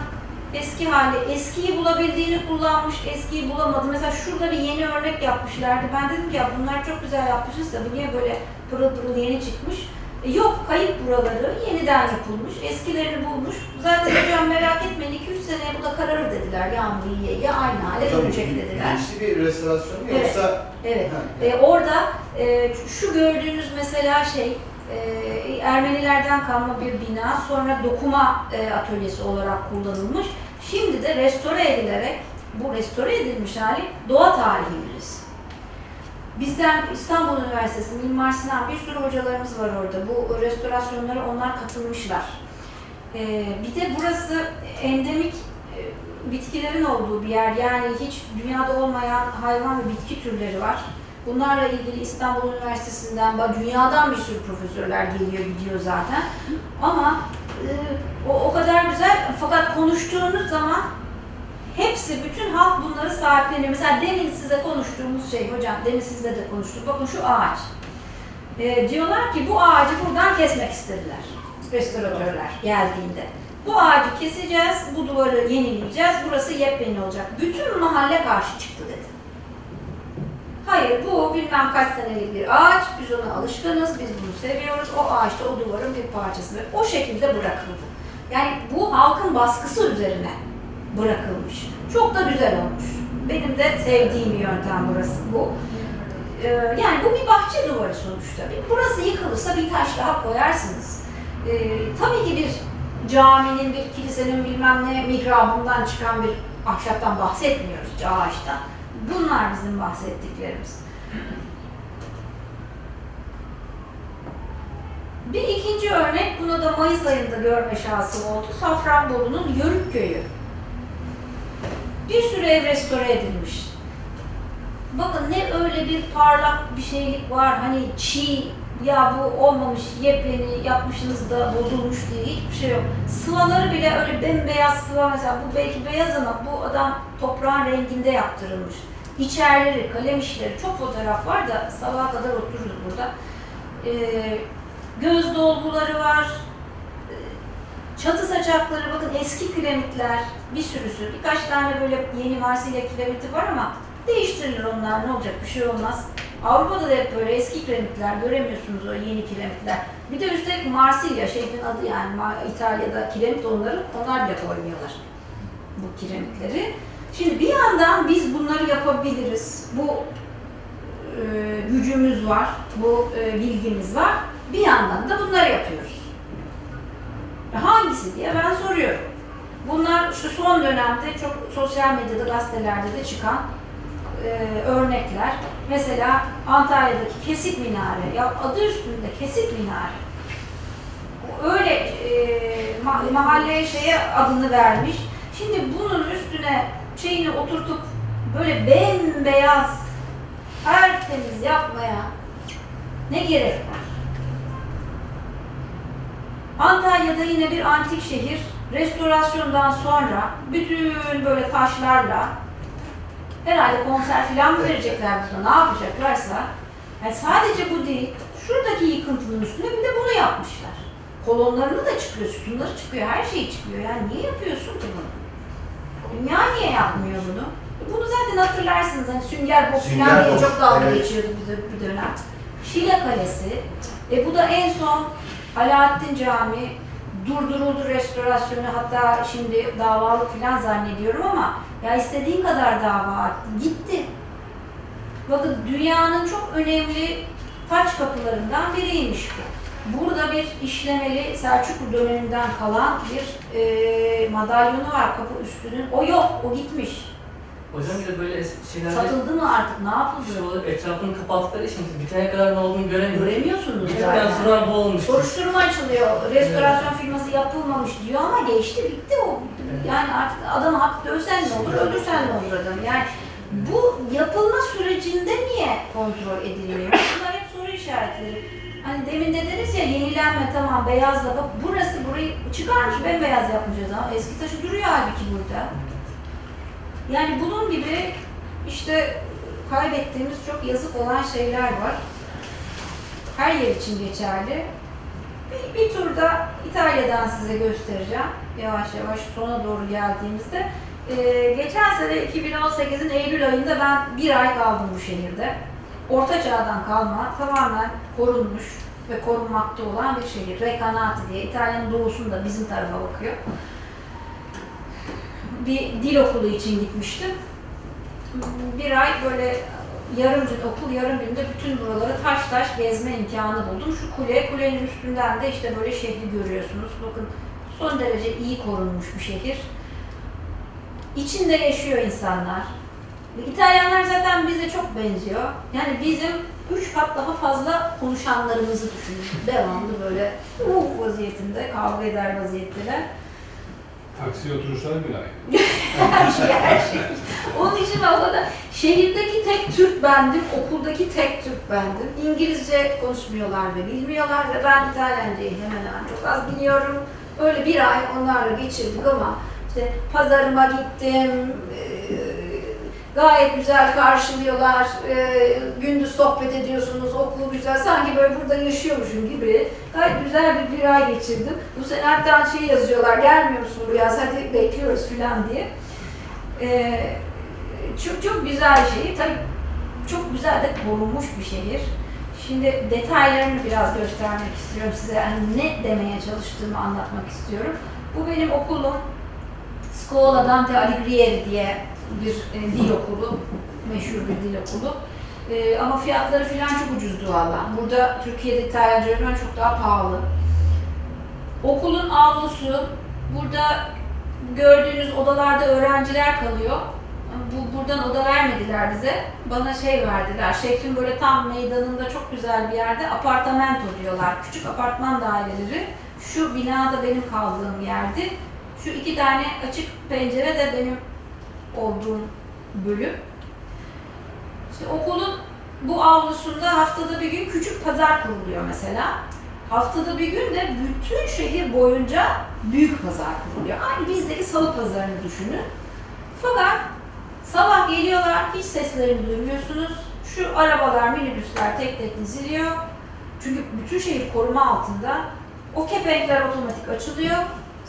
eski hali, eskiyi bulabildiğini kullanmış, eskiyi bulamadı. Mesela şurada bir yeni örnek yapmışlardı. Ben dedim ki ya bunlar çok güzel yapmışız da bu niye böyle pırıl pırıl yeni çıkmış? E, yok kayıp buraları, yeniden yapılmış, eskilerini bulmuş. Zaten hocam merak etmeyin 2-3 seneye bu da kararır dediler. Yağmur yiye yiye aynı hale dönecek dediler. Bilinçli bir restorasyon Evet. yoksa Evet. Ha, E, orada e, şu gördüğünüz mesela şey e, Ermenilerden kalma bir bina sonra dokuma e, atölyesi olarak kullanılmış. Şimdi de restore edilerek bu restore edilmiş hali doğa tarihi müzesi. Bizden İstanbul Üniversitesi Mimar Sinan bir sürü hocalarımız var orada. Bu restorasyonlara onlar katılmışlar. E, bir de burası endemik e, bitkilerin olduğu bir yer. Yani hiç dünyada olmayan hayvan ve bitki türleri var. Bunlarla ilgili İstanbul Üniversitesi'nden, dünyadan bir sürü profesörler geliyor, gidiyor zaten. Ama e, o, o kadar güzel. Fakat konuştuğunuz zaman hepsi, bütün halk bunları sahipleniyor. Mesela demin size konuştuğumuz şey, hocam demin sizle de konuştuk. Bakın şu ağaç. E, diyorlar ki bu ağacı buradan kesmek istediler. Restoratörler geldiğinde. Bu ağacı keseceğiz, bu duvarı yenileyeceğiz, burası yepyeni olacak. Bütün mahalle karşı çıktı dedi. Hayır bu bilmem kaç senelik bir ağaç, biz ona alışkınız, biz bunu seviyoruz, o ağaçta o duvarın bir parçası ve o şekilde bırakıldı. Yani bu halkın baskısı üzerine bırakılmış. Çok da güzel olmuş. Benim de sevdiğim yöntem burası bu. Ee, yani bu bir bahçe duvarı sonuçta. Burası yıkılırsa bir taş daha koyarsınız. Ee, tabii ki bir caminin, bir kilisenin bilmem ne mihrabından çıkan bir ahşaptan bahsetmiyoruz, ağaçtan. Bunlar bizim bahsettiklerimiz. Bir ikinci örnek, bunu da Mayıs ayında görme şansım oldu. Safranbolu'nun Yörük Köyü. Bir süre ev restore edilmiş. Bakın ne öyle bir parlak bir şeylik var, hani çiğ, ya bu olmamış, yepyeni yapmışsınız da bozulmuş diye hiçbir şey yok. Sıvaları bile öyle bembeyaz sıva mesela, bu belki beyaz ama bu adam toprağın renginde yaptırılmış. İçerileri, kalem işleri, çok fotoğraf var da sabaha kadar otururuz burada. Ee, göz dolguları var, çatı saçakları, bakın eski kiremitler, bir sürüsü, birkaç tane böyle yeni Marsilya kiremiti var ama değiştirilir onlar, ne olacak, bir şey olmaz. Avrupa'da da hep böyle eski kiremitler, göremiyorsunuz o yeni kiremitler. Bir de üstelik Marsilya, şehrin adı yani İtalya'da kiremit onların, onlar bile koymuyorlar bu kiremitleri. Şimdi bir yandan biz bunları yapabiliriz. Bu e, gücümüz var, bu e, bilgimiz var. Bir yandan da bunları yapıyoruz. E, Hangisi diye ben soruyorum. Bunlar şu son dönemde çok sosyal medyada, gazetelerde de çıkan e, örnekler. Mesela Antalya'daki kesik minare, ya adı üstünde kesik minare. Öyle e, ma- mahalleye şeye adını vermiş. Şimdi bunun üstüne şeyini oturtup böyle bembeyaz tertemiz yapmaya ne gerek var? Antalya'da yine bir antik şehir restorasyondan sonra bütün böyle taşlarla herhalde konser falan mı verecekler burada ne yapacaklarsa yani sadece bu değil şuradaki yıkıntının üstüne bir de bunu yapmışlar. Kolonlarını da çıkıyor, sütunları çıkıyor, her şey çıkıyor. Yani niye yapıyorsun ki bunu? Dünya niye yapmıyor bunu? Bunu zaten hatırlarsınız hani Sünger Bob falan diye çok dalga evet. geçiyordu bir, bir dönem. Şile Kalesi. E bu da en son Alaaddin Camii durduruldu restorasyonu hatta şimdi davalık falan zannediyorum ama ya istediğin kadar dava attı. Gitti. Bakın dünyanın çok önemli taç kapılarından biriymiş bu. Burada bir işlemeli Selçuklu döneminden kalan bir e, madalyonu var kapı üstünün. O yok, o gitmiş. Hocam bir de böyle şeylerde Satıldı mı artık, ne yapıldı? olarak etrafını kapattıkları için bitene kadar ne olduğunu göremiyoruz. Göremiyorsunuz Bittikten yani. sonra bu olmuş. Soruşturma açılıyor. Restorasyon firması yapılmamış diyor ama geçti bitti o. Yani artık adamı hak dövsen ne olur, öldürsen ne olur adam. Yani bu yapılma sürecinde niye kontrol edilmiyor? Bunlar hep soru işaretleri. Hani demin dediniz ya yenilenme tamam beyazla bak burası burayı çıkarmış bembeyaz yapmış adam. Eski taşı duruyor halbuki burada. Yani bunun gibi işte kaybettiğimiz çok yazık olan şeyler var. Her yer için geçerli. Bir, bir turda İtalya'dan size göstereceğim. Yavaş yavaş sona doğru geldiğimizde. Ee, geçen sene 2018'in Eylül ayında ben bir ay kaldım bu şehirde. Orta çağdan kalma, tamamen korunmuş ve korunmakta olan bir şehir. Recanati diye, İtalya'nın doğusunda bizim tarafa bakıyor. Bir dil okulu için gitmiştim. Bir ay böyle yarım gün okul, yarım günde bütün buraları taş taş gezme imkanı buldum. Şu kule, kulenin üstünden de işte böyle şehri görüyorsunuz. Bakın son derece iyi korunmuş bir şehir. İçinde yaşıyor insanlar. İtalyanlar zaten bize çok benziyor. Yani bizim üç kat daha fazla konuşanlarımızı düşünün. Devamlı böyle uh vaziyetinde, kavga eder vaziyetteler. Taksi oturuşları bile aynı. Her şey, her şey. Onun için da şehirdeki tek Türk bendim, okuldaki tek Türk bendim. İngilizce konuşmuyorlar ve bilmiyorlar ve ben İtalyancayı hemen hemen çok az biliyorum. Öyle bir ay onlarla geçirdik ama işte pazarıma gittim, gayet güzel karşılıyorlar, eee, gündüz sohbet ediyorsunuz, okul güzel, sanki böyle burada yaşıyormuşum gibi. Gayet güzel bir bir ay geçirdim. Bu sene hatta şey yazıyorlar, gelmiyor musun bu yaz, hadi bekliyoruz falan diye. Ee, çok çok güzel şey. Tabii çok güzel de korunmuş bir şehir. Şimdi detaylarını biraz göstermek istiyorum size. Yani ne demeye çalıştığımı anlatmak istiyorum. Bu benim okulum. Scuola Dante Alighieri diye bir e, dil okulu. Meşhur bir dil okulu. E, ama fiyatları falan çok ucuzdu valla. Burada Türkiye'de İtalyanca çok daha pahalı. Okulun avlusu, burada gördüğünüz odalarda öğrenciler kalıyor. Bu, buradan oda vermediler bize. Bana şey verdiler. Şehrin böyle tam meydanında çok güzel bir yerde apartamento diyorlar. Küçük apartman daireleri. Şu binada benim kaldığım yerdi. Şu iki tane açık pencere de benim olduğum bölüm. İşte okulun bu avlusunda haftada bir gün küçük pazar kuruluyor mesela. Haftada bir gün de bütün şehir boyunca büyük pazar kuruluyor. Aynı bizdeki salı pazarını düşünün. Fakat sabah geliyorlar, hiç seslerini duymuyorsunuz. Şu arabalar, minibüsler tek tek diziliyor. Çünkü bütün şehir koruma altında. O kepenkler otomatik açılıyor.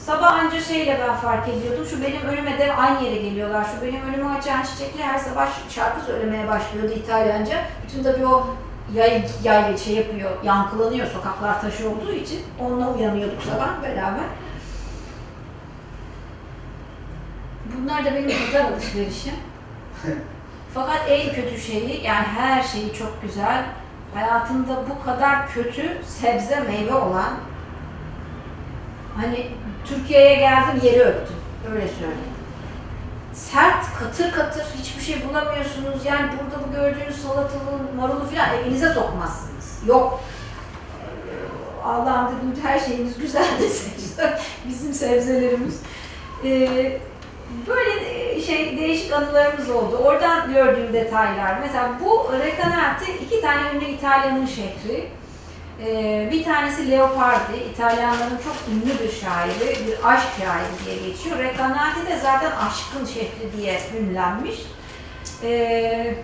Sabah anca şeyle ben fark ediyordum. Şu benim önüme de aynı yere geliyorlar. Şu benim önüme açan çiçekli her sabah şarkı söylemeye başlıyordu İtalyanca. Bütün tabii o yay, yay şey yapıyor, yankılanıyor sokaklar taşı olduğu için. Onunla uyanıyorduk sabah beraber. Bunlar da benim pazar alışverişim. Fakat en kötü şeyi, yani her şeyi çok güzel, hayatımda bu kadar kötü sebze meyve olan, hani Türkiye'ye geldim yeri öptüm, öyle söyleyeyim. Sert, katır katır, hiçbir şey bulamıyorsunuz. Yani burada bu gördüğünüz salatalığı, marulu falan evinize sokmazsınız. Yok. Allah'ım dedim her şeyimiz güzel de. Bizim sebzelerimiz. Ee, böyle şey değişik anılarımız oldu. Oradan gördüğüm detaylar. Mesela bu Recanati iki tane ünlü İtalya'nın şehri. Ee, bir tanesi Leopardi, İtalyanların çok ünlü bir şairi, bir aşk şairi diye geçiyor. Recanati de zaten aşkın şehri diye ünlenmiş. Ee,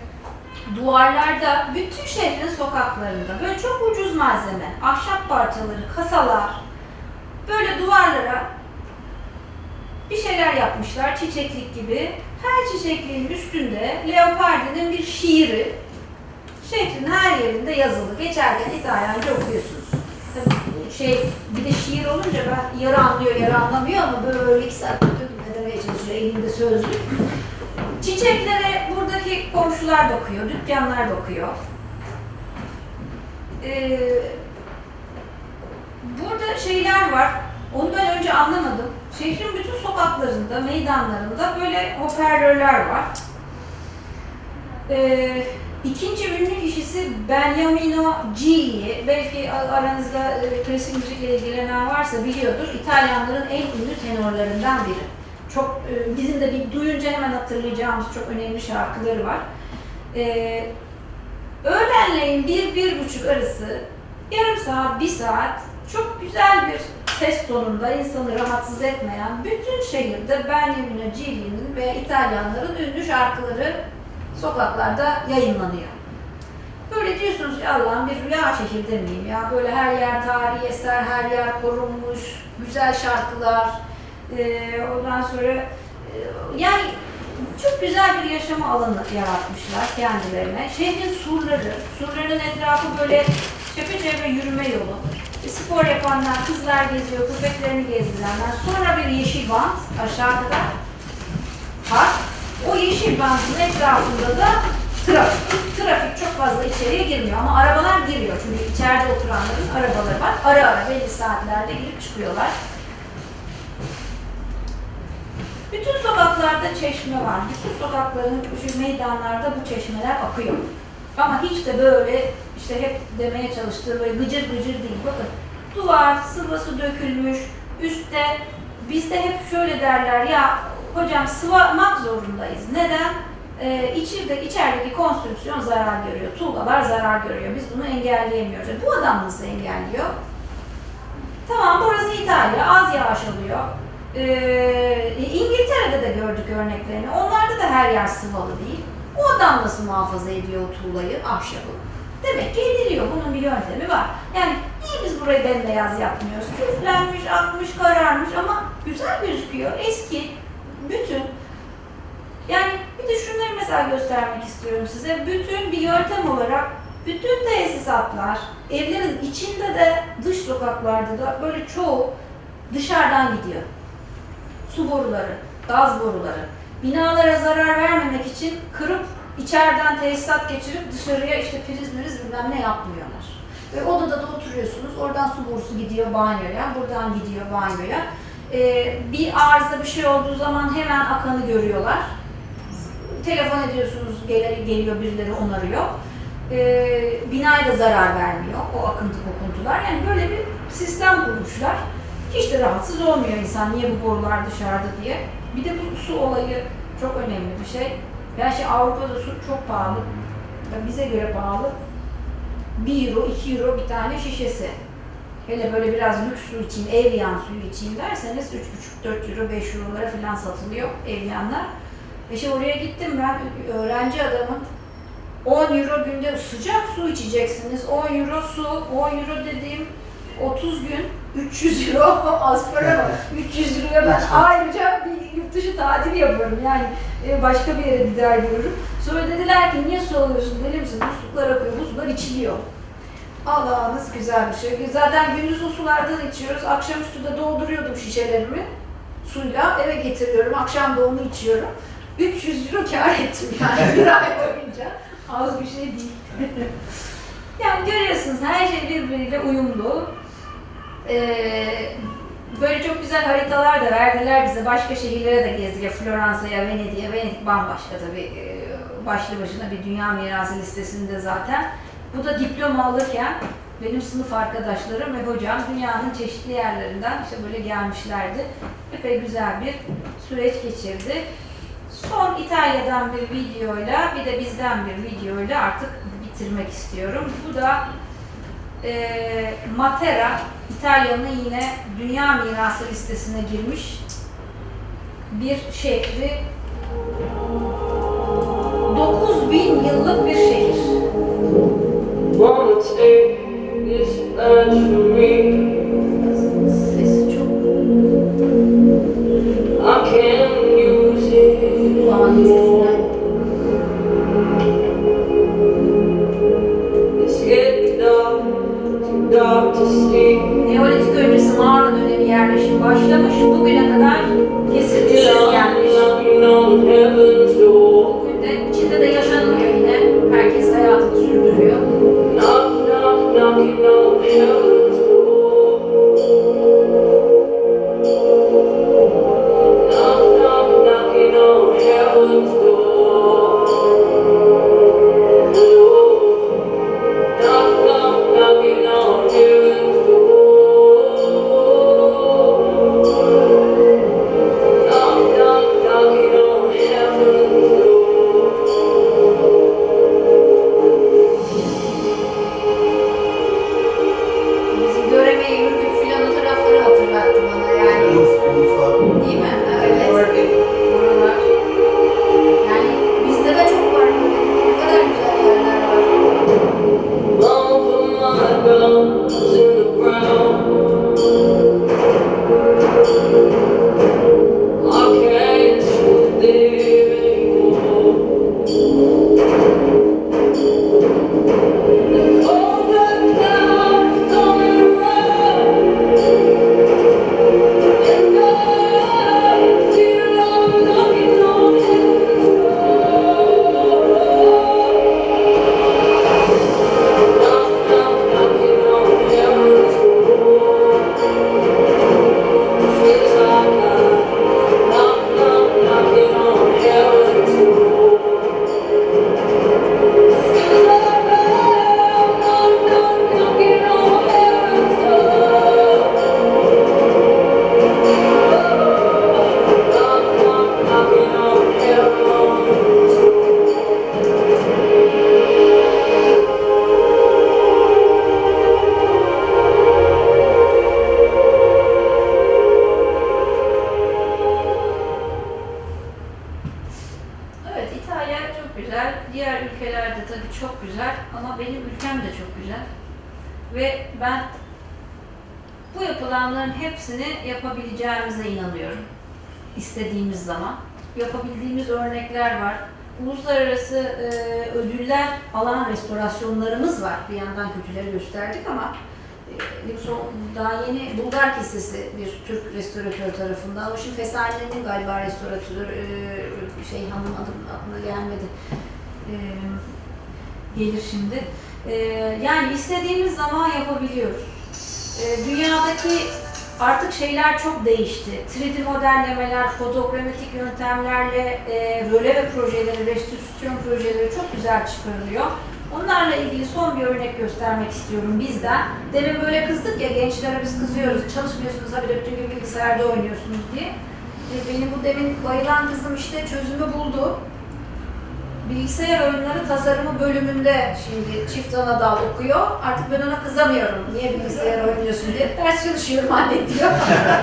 duvarlarda, bütün şehrin sokaklarında böyle çok ucuz malzeme, ahşap parçaları, kasalar, böyle duvarlara bir şeyler yapmışlar çiçeklik gibi. Her çiçekliğin üstünde Leopardi'nin bir şiiri şehrin her yerinde yazılı. Geçerken İtalyanca okuyorsunuz. Tabii şey bir de şiir olunca ben yarı anlıyor yarı anlamıyor ama böyle iki saat ne demeye çalışıyor elimde sözlük. Çiçeklere buradaki komşular bakıyor, dükkanlar bakıyor. Ee, burada şeyler var. Onu ben önce anlamadım. Şehrin bütün sokaklarında, meydanlarında böyle hoparlörler var. Ee, ikinci ünlü kişisi Beniamino Gigli. Belki aranızda e, klasik müzikle ilgilenen varsa biliyordur. İtalyanların en ünlü tenorlarından biri. Çok e, bizim de bir duyunca hemen hatırlayacağımız çok önemli şarkıları var. Ee, öğlenleyin bir, bir buçuk arası yarım saat, bir saat çok güzel bir ses tonunda insanı rahatsız etmeyen bütün şehirde Benjamin Gigli'nin ve İtalyanların ünlü şarkıları sokaklarda yayınlanıyor. Böyle diyorsunuz ki Allah'ım bir rüya şehirde miyim ya? Böyle her yer tarihi eser, her yer korunmuş, güzel şarkılar. Ee, ondan sonra e, yani çok güzel bir yaşama alanı yaratmışlar kendilerine. Şehrin surları, surların etrafı böyle çepeçevre yürüme yolu. E, spor yapanlar, kızlar geziyor, köpeklerini gezdirenler. Sonra bir yeşil bant aşağıda da park. O yeşil bantın etrafında da trafik. Trafik çok fazla içeriye girmiyor ama arabalar giriyor. Çünkü içeride oturanların arabaları var. Ara ara belli saatlerde girip çıkıyorlar. Bütün sokaklarda çeşme var. Bütün sokakların, şu meydanlarda bu çeşmeler akıyor. Ama hiç de böyle işte hep demeye çalıştığı böyle gıcır gıcır değil. Bakın duvar, sıvı su dökülmüş, üstte bizde hep şöyle derler ya hocam sıvamak zorundayız. Neden? Ee, içeride, içerideki konstrüksiyon zarar görüyor. Tuğlalar zarar görüyor. Biz bunu engelleyemiyoruz. Bu adam nasıl engelliyor? Tamam burası İtalya, az yağış alıyor. Ee, İngiltere'de de gördük örneklerini. Onlarda da her yer sıvalı değil. O adam nasıl muhafaza ediyor o tuğlayı, ahşabı? Demek ki ediliyor. Bunun bir yöntemi var. Yani niye biz burayı bembeyaz yapmıyoruz? Küflenmiş, akmış, kararmış ama güzel gözüküyor. Eski, bütün. Yani bir de şunları mesela göstermek istiyorum size. Bütün bir yöntem olarak bütün tesisatlar, evlerin içinde de dış sokaklarda da böyle çoğu dışarıdan gidiyor. Su boruları, gaz boruları. Binalara zarar vermemek için kırıp içeriden tesisat geçirip dışarıya işte priz miriz bilmem ne yapmıyorlar. Ve odada da oturuyorsunuz, oradan su borusu gidiyor banyoya, buradan gidiyor banyoya. Ee, bir arıza bir şey olduğu zaman hemen akanı görüyorlar. Telefon ediyorsunuz, gel- geliyor birileri onarıyor. Ee, binaya da zarar vermiyor o akıntı kokuntular. Yani böyle bir sistem kurmuşlar. Hiç de rahatsız olmuyor insan niye bu borular dışarıda diye. Bir de bu su olayı çok önemli bir şey. Yani şey Avrupa'da su çok pahalı. Bize göre pahalı. 1 euro, 2 euro bir tane şişesi. Hele böyle biraz lüks su için, Evian suyu için derseniz 3,5-4 euro, 5 eurolara falan satılıyor Evian'lar. Ve şey oraya gittim ben öğrenci adamın 10 euro günde sıcak su içeceksiniz. 10 euro su, 10 euro dediğim 30 gün 300 euro az para var. 300 euroya ben ayrıca bir yurt dışı tatili yaparım. Yani e, başka bir yere gider görürüm. Sonra dediler ki niye su alıyorsun deli misin? Musluklar akıyor, bu sular içiliyor. Allah nasıl güzel bir şey. Zaten gündüz o sulardan içiyoruz. Akşamüstü de dolduruyordum şişelerimi suyla eve getiriyorum. Akşam da onu içiyorum. 300 euro kar ettim yani bir ay boyunca. Az bir şey değil. yani görüyorsunuz her şey birbiriyle uyumlu. Ee, böyle çok güzel haritalar da verdiler bize. Başka şehirlere de gezdik. Floransa'ya, Venedik'e. Venedik bambaşka tabii. Ee, başlı başına bir dünya mirası listesinde zaten. Bu da diploma alırken benim sınıf arkadaşlarım ve hocam dünyanın çeşitli yerlerinden işte böyle gelmişlerdi. Epey güzel bir süreç geçirdi. Son İtalya'dan bir videoyla bir de bizden bir videoyla artık bitirmek istiyorum. Bu da e, Matera, İtalya'nın yine dünya mirası listesine girmiş bir şehri. 9000 yıllık bir şehir. Wanna take this badge from me? Sesi çok I can't use it. kulağın sesinden. It's getting dark, too dark to see. Neolitik öncesi mağara dönemi yerleşim başlamış. Bugüne kadar kesintisiz gelmiş. Knocking on knock, knocking on alan restorasyonlarımız var. Bir yandan kötüleri gösterdik ama e, daha yeni Bulgar Kilisesi bir Türk restoratör tarafından. O şimdi Fesani'nin galiba restoratörü e, şey hanım adım aklına gelmedi. E, gelir şimdi. Yani istediğimiz zaman yapabiliyoruz. Dünyadaki artık şeyler çok değişti. 3D modellemeler, fotogrammetrik yöntemlerle e, röleve projeleri, restitüsyon projeleri çok güzel çıkarılıyor. Onlarla ilgili son bir örnek göstermek istiyorum bizden. Demin böyle kızdık ya gençlere biz kızıyoruz, çalışmıyorsunuz habire bütün gün bilgisayarda oynuyorsunuz diye. E, benim bu demin bayılan kızım işte çözümü buldu. Bilgisayar oyunları tasarımı bölümünde şimdi çift ana dal okuyor. Artık ben ona kızamıyorum. Niye bilgisayar oynuyorsun diye. Ders çalışıyorum anne diyor.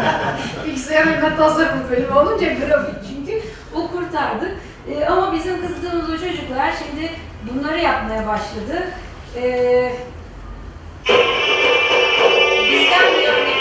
bilgisayar oyunları tasarımı bölümü olunca grafik çünkü o kurtardı. Ee, ama bizim kızdığımız o çocuklar şimdi bunları yapmaya başladı. Ee, bizden bir örnekle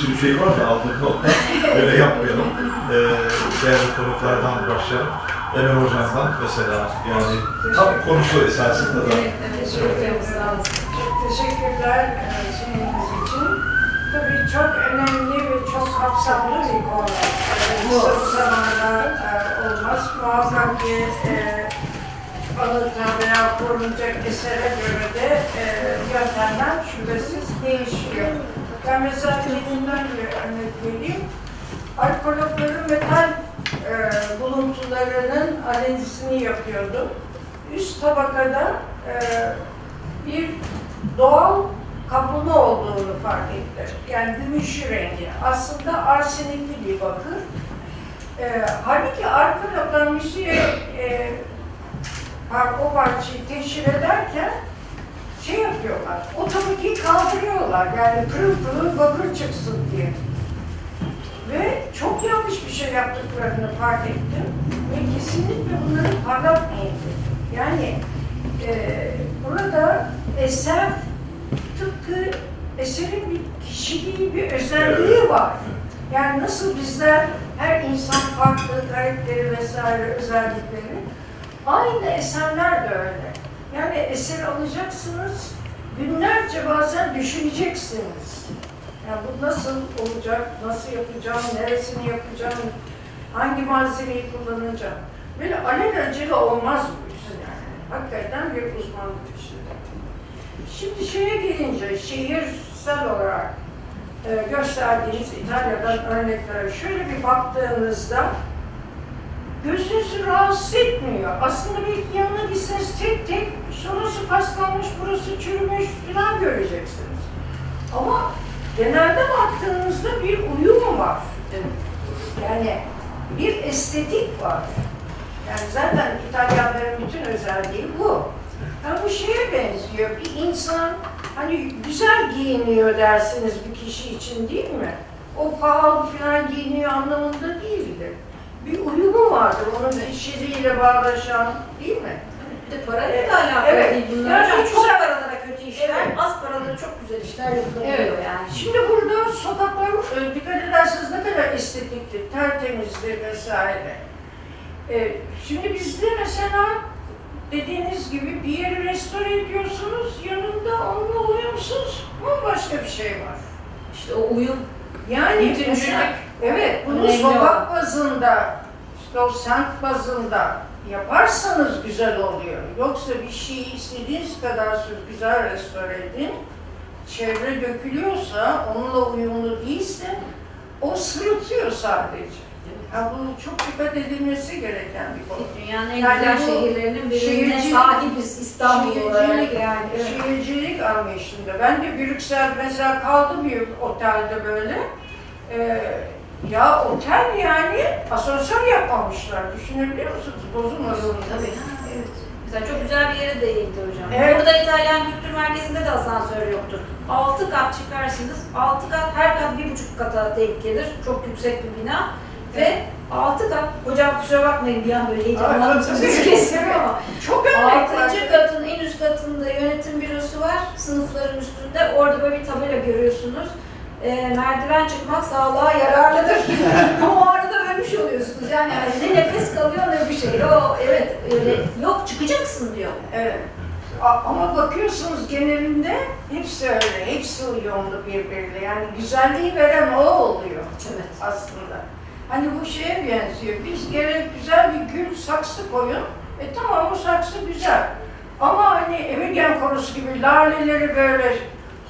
sürü şey var da aldığım notlar. Öyle yapmayalım. E, değerli konuklardan başlayalım. Emel Hocam'dan mesela yani tam konusu esasında da Evet, evet, çok sağ olun. Çok teşekkürler e, sunumunuz için. Tabii çok önemli ve çok kapsamlı bir konu. E, Kısa bir zamanda e, olmaz. Muhakkak ki e, alınan veya korunacak esere göre de e, yöntemler şüphesiz değişiyor. Ben mesela kendimden bir örnek vereyim. Alkologların metal e, buluntularının analizini yapıyordum. Üst tabakada e, bir doğal kaplama olduğunu fark ettim. Yani gümüşü rengi. Aslında arsenikli bir bakır. E, halbuki arkeologlar müziğe e, par- o parçayı teşhir ederken şey yapıyorlar, o tabakayı kaldırıyorlar. Yani pırıl pırıl bakır çıksın diye. Ve çok yanlış bir şey yaptıklarını fark ettim. Ve kesinlikle bunları parlatmayın. Yani e, burada eser tıpkı eserin bir kişiliği, bir özelliği var. Yani nasıl bizler her insan farklı karakteri vesaire özellikleri aynı eserler de öyle. Yani eser alacaksınız, günlerce bazen düşüneceksiniz. Yani bu nasıl olacak, nasıl yapacağım, neresini yapacağım, hangi malzemeyi kullanacağım. Böyle alelacele olmaz bu iş yani. Hakikaten bir uzmanlık işi. Şimdi şeye gelince, şehirsel olarak e, gösterdiğiniz İtalya'dan örneklere şöyle bir baktığınızda gözünüzü rahatsız etmiyor. Aslında belki yanına gitseniz tek tek şurası paslanmış, burası çürümüş falan göreceksiniz. Ama genelde baktığınızda bir uyum var. Yani bir estetik var. Yani zaten İtalyanların bütün özelliği bu. Yani bu şeye benziyor. Bir insan hani güzel giyiniyor dersiniz bir kişi için değil mi? O pahalı falan giyiniyor anlamında değildir. Bir uyumu vardır onun kişiliğiyle bağdaşan değil mi? Bir de parayla da alakalı Evet. değil bunlar. Yani çok çok paralara kötü işler, Evet. az paralara çok güzel işler yapılabiliyor Evet. yani. Şimdi burada sokaklar e, dikkat ederseniz ne kadar estetiktir, tertemizdir vesaire. E, şimdi bizde mesela dediğiniz gibi bir yeri restore ediyorsunuz, yanında onunla uyumsuz bambaşka bir şey var. İşte o uyum Yani Bütüncülük. evet bunu sokak bazında, o semt bazında yaparsanız güzel oluyor. Yoksa bir şeyi istediğiniz kadar söz güzel restore edin, çevre dökülüyorsa, onunla uyumlu değilse o sırıtıyor sadece. Ya bu çok dikkat edilmesi gereken bir konu. dünyanın en Yani güzel bu şehirlerinin birine sahibiz İstanbul olarak yani. Şehircilik anlayışında. Ben de Brüksel mesela kaldım bir otelde böyle. Ee, ya otel yani asansör yapmamışlar. Düşünebiliyor musunuz? Bozulmasın. Tabii. Evet. Mesela çok güzel bir yere değindi hocam. Evet. Burada İtalyan Kültür Merkezi'nde de asansör yoktur. 6 kat çıkarsınız. 6 kat, her kat bir buçuk kata denk gelir. Çok yüksek bir bina. Ve 6 kat, hocam kusura bakmayın bir an böyle heyecanlandım kesiyorum ama Çok. Altıncı katın en üst katında yönetim bürosu var. Sınıfların üstünde. Orada böyle bir tabela görüyorsunuz. Ee, merdiven çıkmak sağlığa yararlıdır. Ama o arada ölmüş oluyorsunuz. Yani hani ne nefes kalıyor ne bir şey. O evet öyle yok çıkacaksın diyor. Evet. Ama bakıyorsunuz genelinde hepsi öyle, hepsi uyumlu birbiriyle. Yani güzelliği veren o oluyor Evet. aslında. Hani bu şeye benziyor. Biz gerek güzel bir gül saksı koyun. E tamam o saksı güzel. Ama hani Emirgen korusu gibi laleleri böyle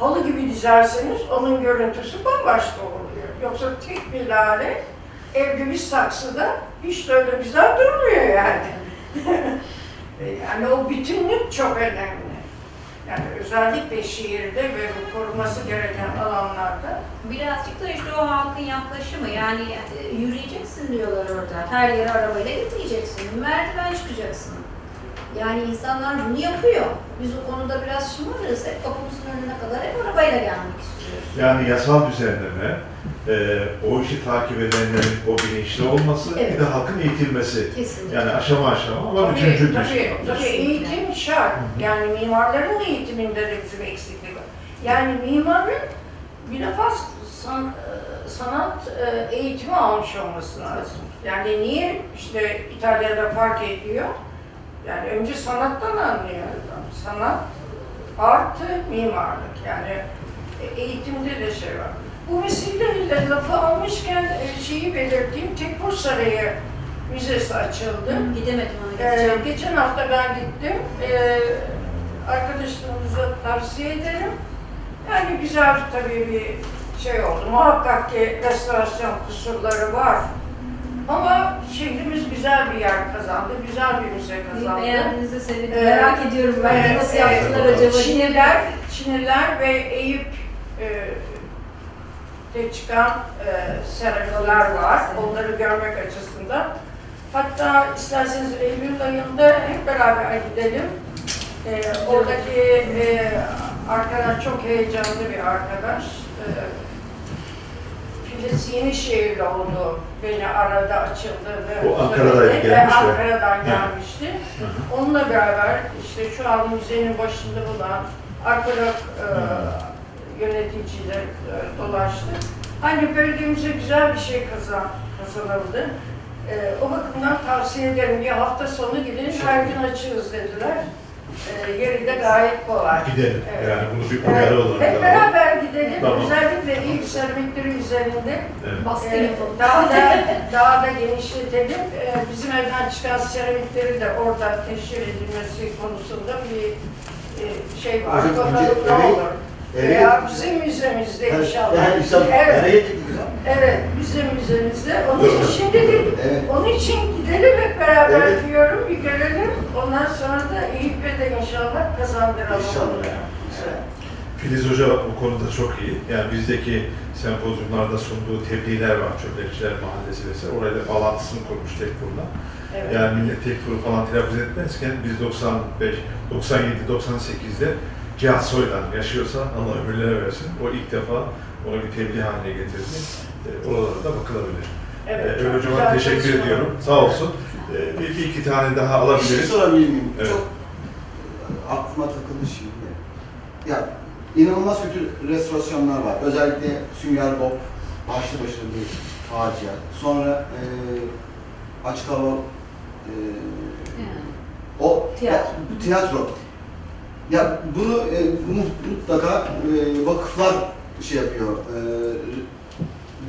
halı gibi dizerseniz onun görüntüsü bambaşka oluyor. Yoksa tek bir lale evde bir saksıda hiç de öyle güzel durmuyor yani. E, yani o bütünlük çok önemli. Yani özellikle şehirde ve korunması gereken alanlarda Birazcık da işte o halkın yaklaşımı yani e, yürüyeceksin diyorlar orada. Her yere arabayla gitmeyeceksin. Merdiven çıkacaksın. Yani insanlar bunu yapıyor. Biz o konuda biraz şımarırız. Hep kapımızın önüne kadar hep arabayla gelmek istiyoruz. Yani yasal düzenleme, e, o işi takip edenlerin o bilinçli olması, Evet. bir de halkın eğitilmesi. Kesinlikle. Yani aşama aşama ama Tabii, üçüncü tabii, düzey. tabii eğitim şart. Yani mimarların eğitiminde de bizim eksiklik var. Yani mimarın bir defa san, e, sanat e, eğitimi almış olması lazım. Yani niye işte İtalya'da fark ediyor? Yani önce sanattan anlıyor adam. Sanat artı mimarlık. Yani eğitimde de şey var. Bu vesileyle lafı almışken e, şeyi belirteyim. Tekfur Sarayı Müzesi açıldı. Gidemedim ona Ee, geçen hafta ben gittim. Ee, arkadaşlarımıza tavsiye ederim. Yani güzel tabii bir şey oldu. Muhakkak ki restorasyon kusurları var. Ama şehrimiz güzel bir yer kazandı. Güzel bir müze kazandı. Beğendiğiniizde sevindim. Ee, Merak ediyorum ben Ee, nasıl e, yaptılar acaba diye. Çiniler, Çiniler ve Eyüp e, de çıkan e, seramiler var. Onları görmek açısından. Hatta isterseniz Eylül ayında hep beraber gidelim. E, oradaki e, arkadaş çok heyecanlı bir arkadaş. E, Filiz Yenişehirli oldu. Beni arada açıldığını O Ankara'daydı, söyledi. gelmişti. Ve Ankara'dan Evet. gelmişti. Hı hı. Onunla beraber işte şu an müzenin başında bulunan arkeolog e, yöneticiyle e, dolaştık. Hani bölgemize güzel bir şey kazan, kazanıldı. E, o bakımdan tavsiye ederim. Bir hafta sonu gidin, her gün açığız dediler. E, yeri de gayet kolay. Gidelim. Evet. Yani bunu bir Evet, uyarı olarak hep beraber gidelim. Tamam. Özellikle ilk seramikleri üzerinde Evet. Baskı ee, yapalım. daha da daha da genişletelim. Ee, bizim evden çıkan seramikleri de orada teşhir edilmesi konusunda bir e, şey var. Hocam, önce ne olur. Eve- Veya bizim müzemizde inşallah. Yani inşallah Evet. nereye? Evet, bizim müzemizde. Onun için şimdi Evet. onun için gidelim hep beraber Evet. diyorum, bir görelim. Ondan sonra da Eyüp'e de inşallah kazandıralım. İnşallah. Evet. Filiz Hoca bu konuda çok iyi. Yani bizdeki sempozyumlarda sunduğu tebliğler var. Çöpekçiler Mahallesi vesaire. Orayla bağlantısını kurmuş Tekfur'la. Evet. Yani millet Tekfur'u falan telaffuz etmezken biz 95, 97, 98'de Cihat Soydan yaşıyorsa Allah ömürlere versin. O ilk defa onu bir tebliğ haline getirdi. E, oralara da bakılabilir. Evet, Hocam'a güzel teşekkür çalışma. ediyorum. Sağ olsun. E, bir, bir iki tane daha Bir şey alabiliriz. sorabilir miyim? Evet. Çok e, aklıma takıldı şimdi. Ya inanılmaz kötü restorasyonlar var. Özellikle Sünger Bob başlı başına bir facia. Sonra e, açık hava e, o Tiyatro. Ya, tiyatro. Ya bunu e, bunu mutlaka e, vakıflar şey yapıyor, e,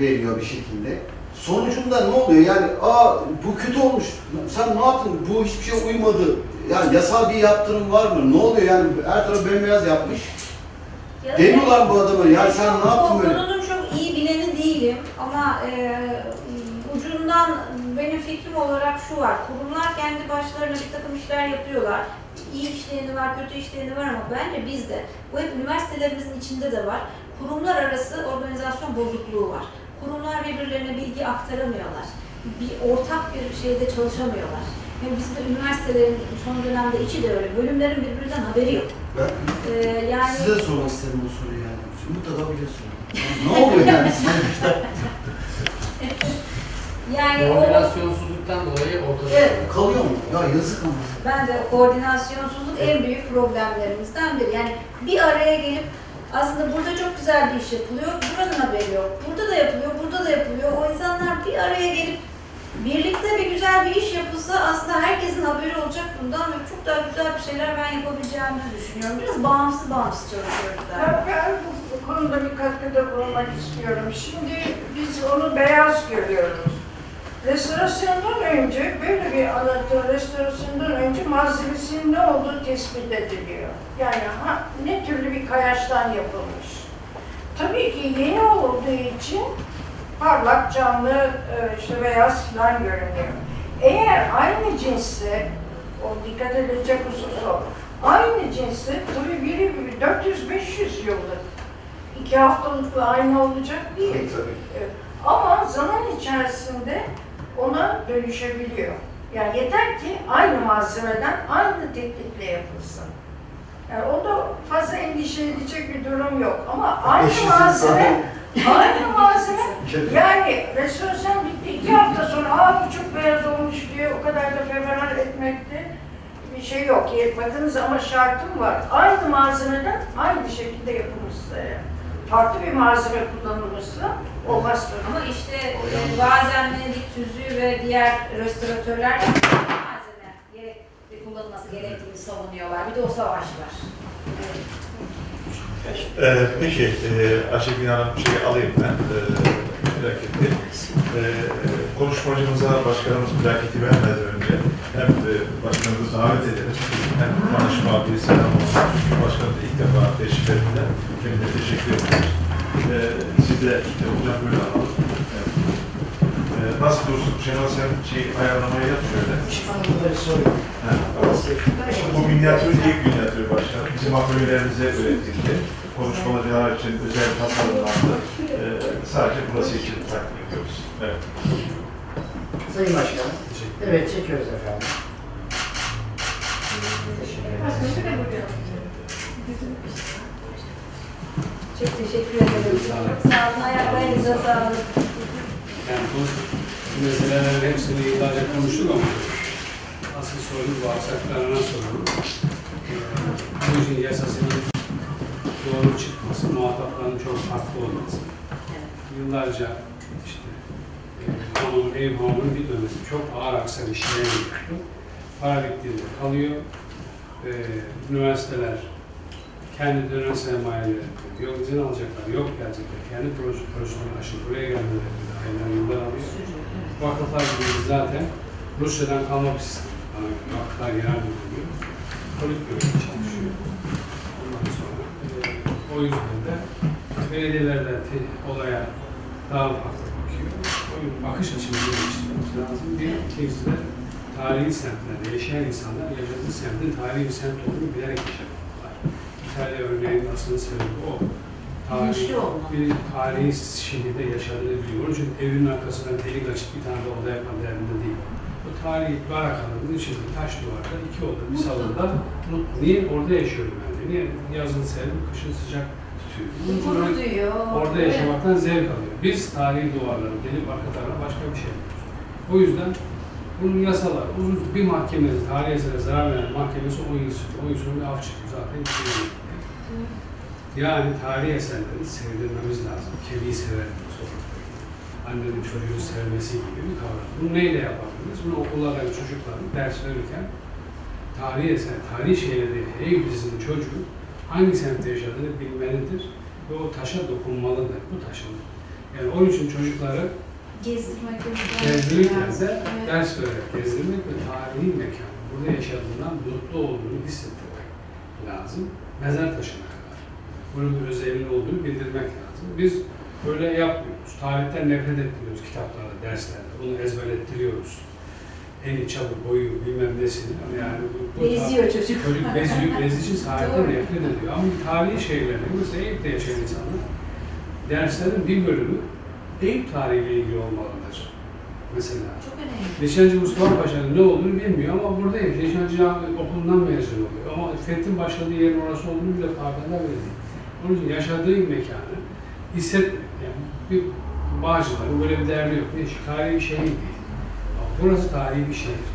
veriyor bir şekilde. Sonucunda ne oluyor? Yani aa bu kötü olmuş. Sen ne yaptın? Bu hiçbir şey uymadı. Yani yasal bir yaptırım var mı? Ne oluyor? Yani her tarafı bembeyaz yapmış. Ya Demiyorlar bu adama. Yani sen ne yaptın böyle? konunun çok iyi bileni değilim ama e, ucundan benim fikrim olarak şu var. Kurumlar kendi başlarına bir takım işler yapıyorlar. İyi işleyeni var, kötü işleyeni var ama bence bizde, bu hep üniversitelerimizin içinde de var. Kurumlar arası organizasyon bozukluğu var. Kurumlar birbirlerine bilgi aktaramıyorlar. Bir ortak bir şeyde çalışamıyorlar. Ve bizim de üniversitelerin son dönemde içi de öyle. Bölümlerin birbirinden haberi yok. Ben E, yani size sormak isterim bu soruyu yani. Mutlaka biliyorsun. ne oluyor yani? yani o Koordinasyonsuzluktan dolayı ortada. Evet. Kalıyor mu? Ya yazık ama. Bence koordinasyonsuzluk en büyük problemlerimizden biri. Yani bir araya gelip aslında burada çok güzel bir iş yapılıyor, buranın haberi yok. Burada da yapılıyor, burada da yapılıyor. O insanlar bir araya gelip birlikte bir güzel bir iş yapılsa aslında herkesin haberi olacak bundan ve çok daha güzel bir şeyler ben yapabileceğimizi düşünüyorum. Biraz bağımsız bağımsız çalışıyoruz Ben, daha. ben bu, bu konuda bir katkıda bulunmak istiyorum. Şimdi biz onu beyaz görüyoruz. Restorasyondan önce, böyle bir anlatı restorasyondan önce malzemesinin ne olduğu tespit ediliyor. Yani ha, ne türlü bir kayaçtan yapılmış. Tabii ki yeni olduğu için parlak, canlı, e, işte beyaz falan görünüyor. Eğer aynı cinsse, o dikkat edilecek husus o, aynı cinste tabii biri 400-500 yıllık. İki haftalık bir aynı olacak değil. Tabii. Ama zaman içerisinde ona dönüşebiliyor. Yani yeter ki aynı malzemeden aynı teknikle yapılsın. Yani o da fazla endişe edecek bir durum yok. Ama aynı Eşitsin malzeme, aynı malzeme Tabii. yani restorasyon bitti iki hafta sonra aa bu çok beyaz olmuş diye o kadar da fevral etmekte bir şey yok. Bakınız ama şartım var. Aynı malzemeden aynı şekilde yapılmışsa yani. Farklı bir malzeme kullanılmışsa olmaz tabii. Ama işte e, bazen Venedik tüzüğü ve diğer restoratörler malzeme gerek, kullanılması gerektiğini savunuyorlar. Bir de o savaş var. Evet. Ee, peki, e, Ayşegül Hanım şeyi alayım ben, e, plaketi. E, konuşmacımıza başkanımız plaketi vermeden önce hem e, başkanımızı davet edelim, hem tanışma bir selam olsun. Başkanım da ilk defa teşrif ettiler. Kendine teşekkür ediyoruz. E, siz de e, hocam böyle alalım. Evet. E, nasıl dursun? Şenol sen şey ayarlamayı yap şöyle. Ha, tamam. Bu minyatür ilk minyatür başkanım. Bizim atölyelerimize üretildi. Konuşmacılar için özel tasarımlandı. Ee, sadece burası için takdim ediyoruz. Evet. Sayın Başkanım. Evet çekiyoruz efendim. Çok teşekkür ederim. Çok sağ olun. Ayaklarınıza sağlık. Yani bu meselelerin hepsini yıllarca konuştuk ama asıl sorun bu aksaklarına sorun. Ee, bu işin yasasının doğru çıkması, muhatapların çok farklı olması. Yıllarca işte hanımın, ev hanımının bir dönemi çok ağır aksar işleyen. Para bittiğinde kalıyor. Ee, üniversiteler kendi dönem sermayeleri yok izin alacaklar, yok gelecekler. Kendi proje, projesini aşıp buraya gelmeleri bile aylar yıllar alıyor. Vakıflar gibi zaten Rusya'dan kalma bir sistem. Göre Vakıflar Genel Müdürlüğü politbüro çalışıyor. Ondan sonra e, o yüzden de belediyelerde te- olaya daha farklı bakıyor. O bakış açımızı değiştirmemiz lazım. Bir ikincisi de tarihi semtlerde yaşayan insanlar yaşadığı semtin tarihi bir semt olduğunu bilerek yaşamaktalar. İtalya örneğinin asıl sebebi o. Tarihi, bir tarihi şehirde yaşadığı biliyor. Onun için evinin arkasına delik açıp bir tane de oda yapma derdinde değil. O tarihi barakaların içinde taş duvarda iki oda bir salonda. Niye? Orada yaşıyorum ben diyor. Niye? Yazın serin, kışın sıcak tutuyor. Orada yaşamaktan zevk alıyor. Biz tarihi duvarları delip arka tarafa başka bir şey yapıyoruz. O yüzden bunun yasalar, uzun bir mahkemesi, tarihi esere zarar veren mahkemesi 10 yıl sürüyor. 10 yıl sonra bir af çıkıyor zaten. şey. Yani tarihi eserleri sevdirmemiz lazım. Kediyi sever Annenin çocuğu sevmesi gibi bir kavram. Bunu neyle yapabiliriz? Bunu okullardaki çocukların ders verirken tarihi eser, tarihi şeyleri Eyüp çocuğu hangi semtte yaşadığını bilmelidir ve o taşa dokunmalıdır. Bu taşın. Yani onun için çocukları Gezdirmek çocuklar gezdirirken lazım. de Evet. ders vererek gezdirmek ve tarihi mekan, burada yaşadığından mutlu olduğunu hissettirmek lazım. Mezar taşına kadar. Bunun özelliği olduğunu bildirmek lazım. Biz böyle yapmıyoruz. Tarihten nefret ettiriyoruz kitaplarda, derslerde. Bunu ezberlettiriyoruz. Eni çabuk boyu bilmem nesini. Yani bu, bu Beziyor çocuk. Çocuk beziyor, beziği için tarihten nefret ediyor. Ama tarihi şeylerini, mesela Eyüp'te yaşayan insanlar, derslerin bir bölümü Eyüp tarihiyle ilgili olmalıdır. Mesela. Çok önemli. Nişancı Mustafa Paşa'nın ne olduğunu bilmiyor ama burada yaşıyor. Nişancı okulundan mezun oluyor. Ama Fethin başladığı yerin orası olduğunu bile farkında bile değil. Onun için yaşadığı mekanı hissetmek. Yani bir Bağcılar'ın böyle bir derdi yok. Ne, tarihi bir şehir değil. Ama burası tarihi bir şehir.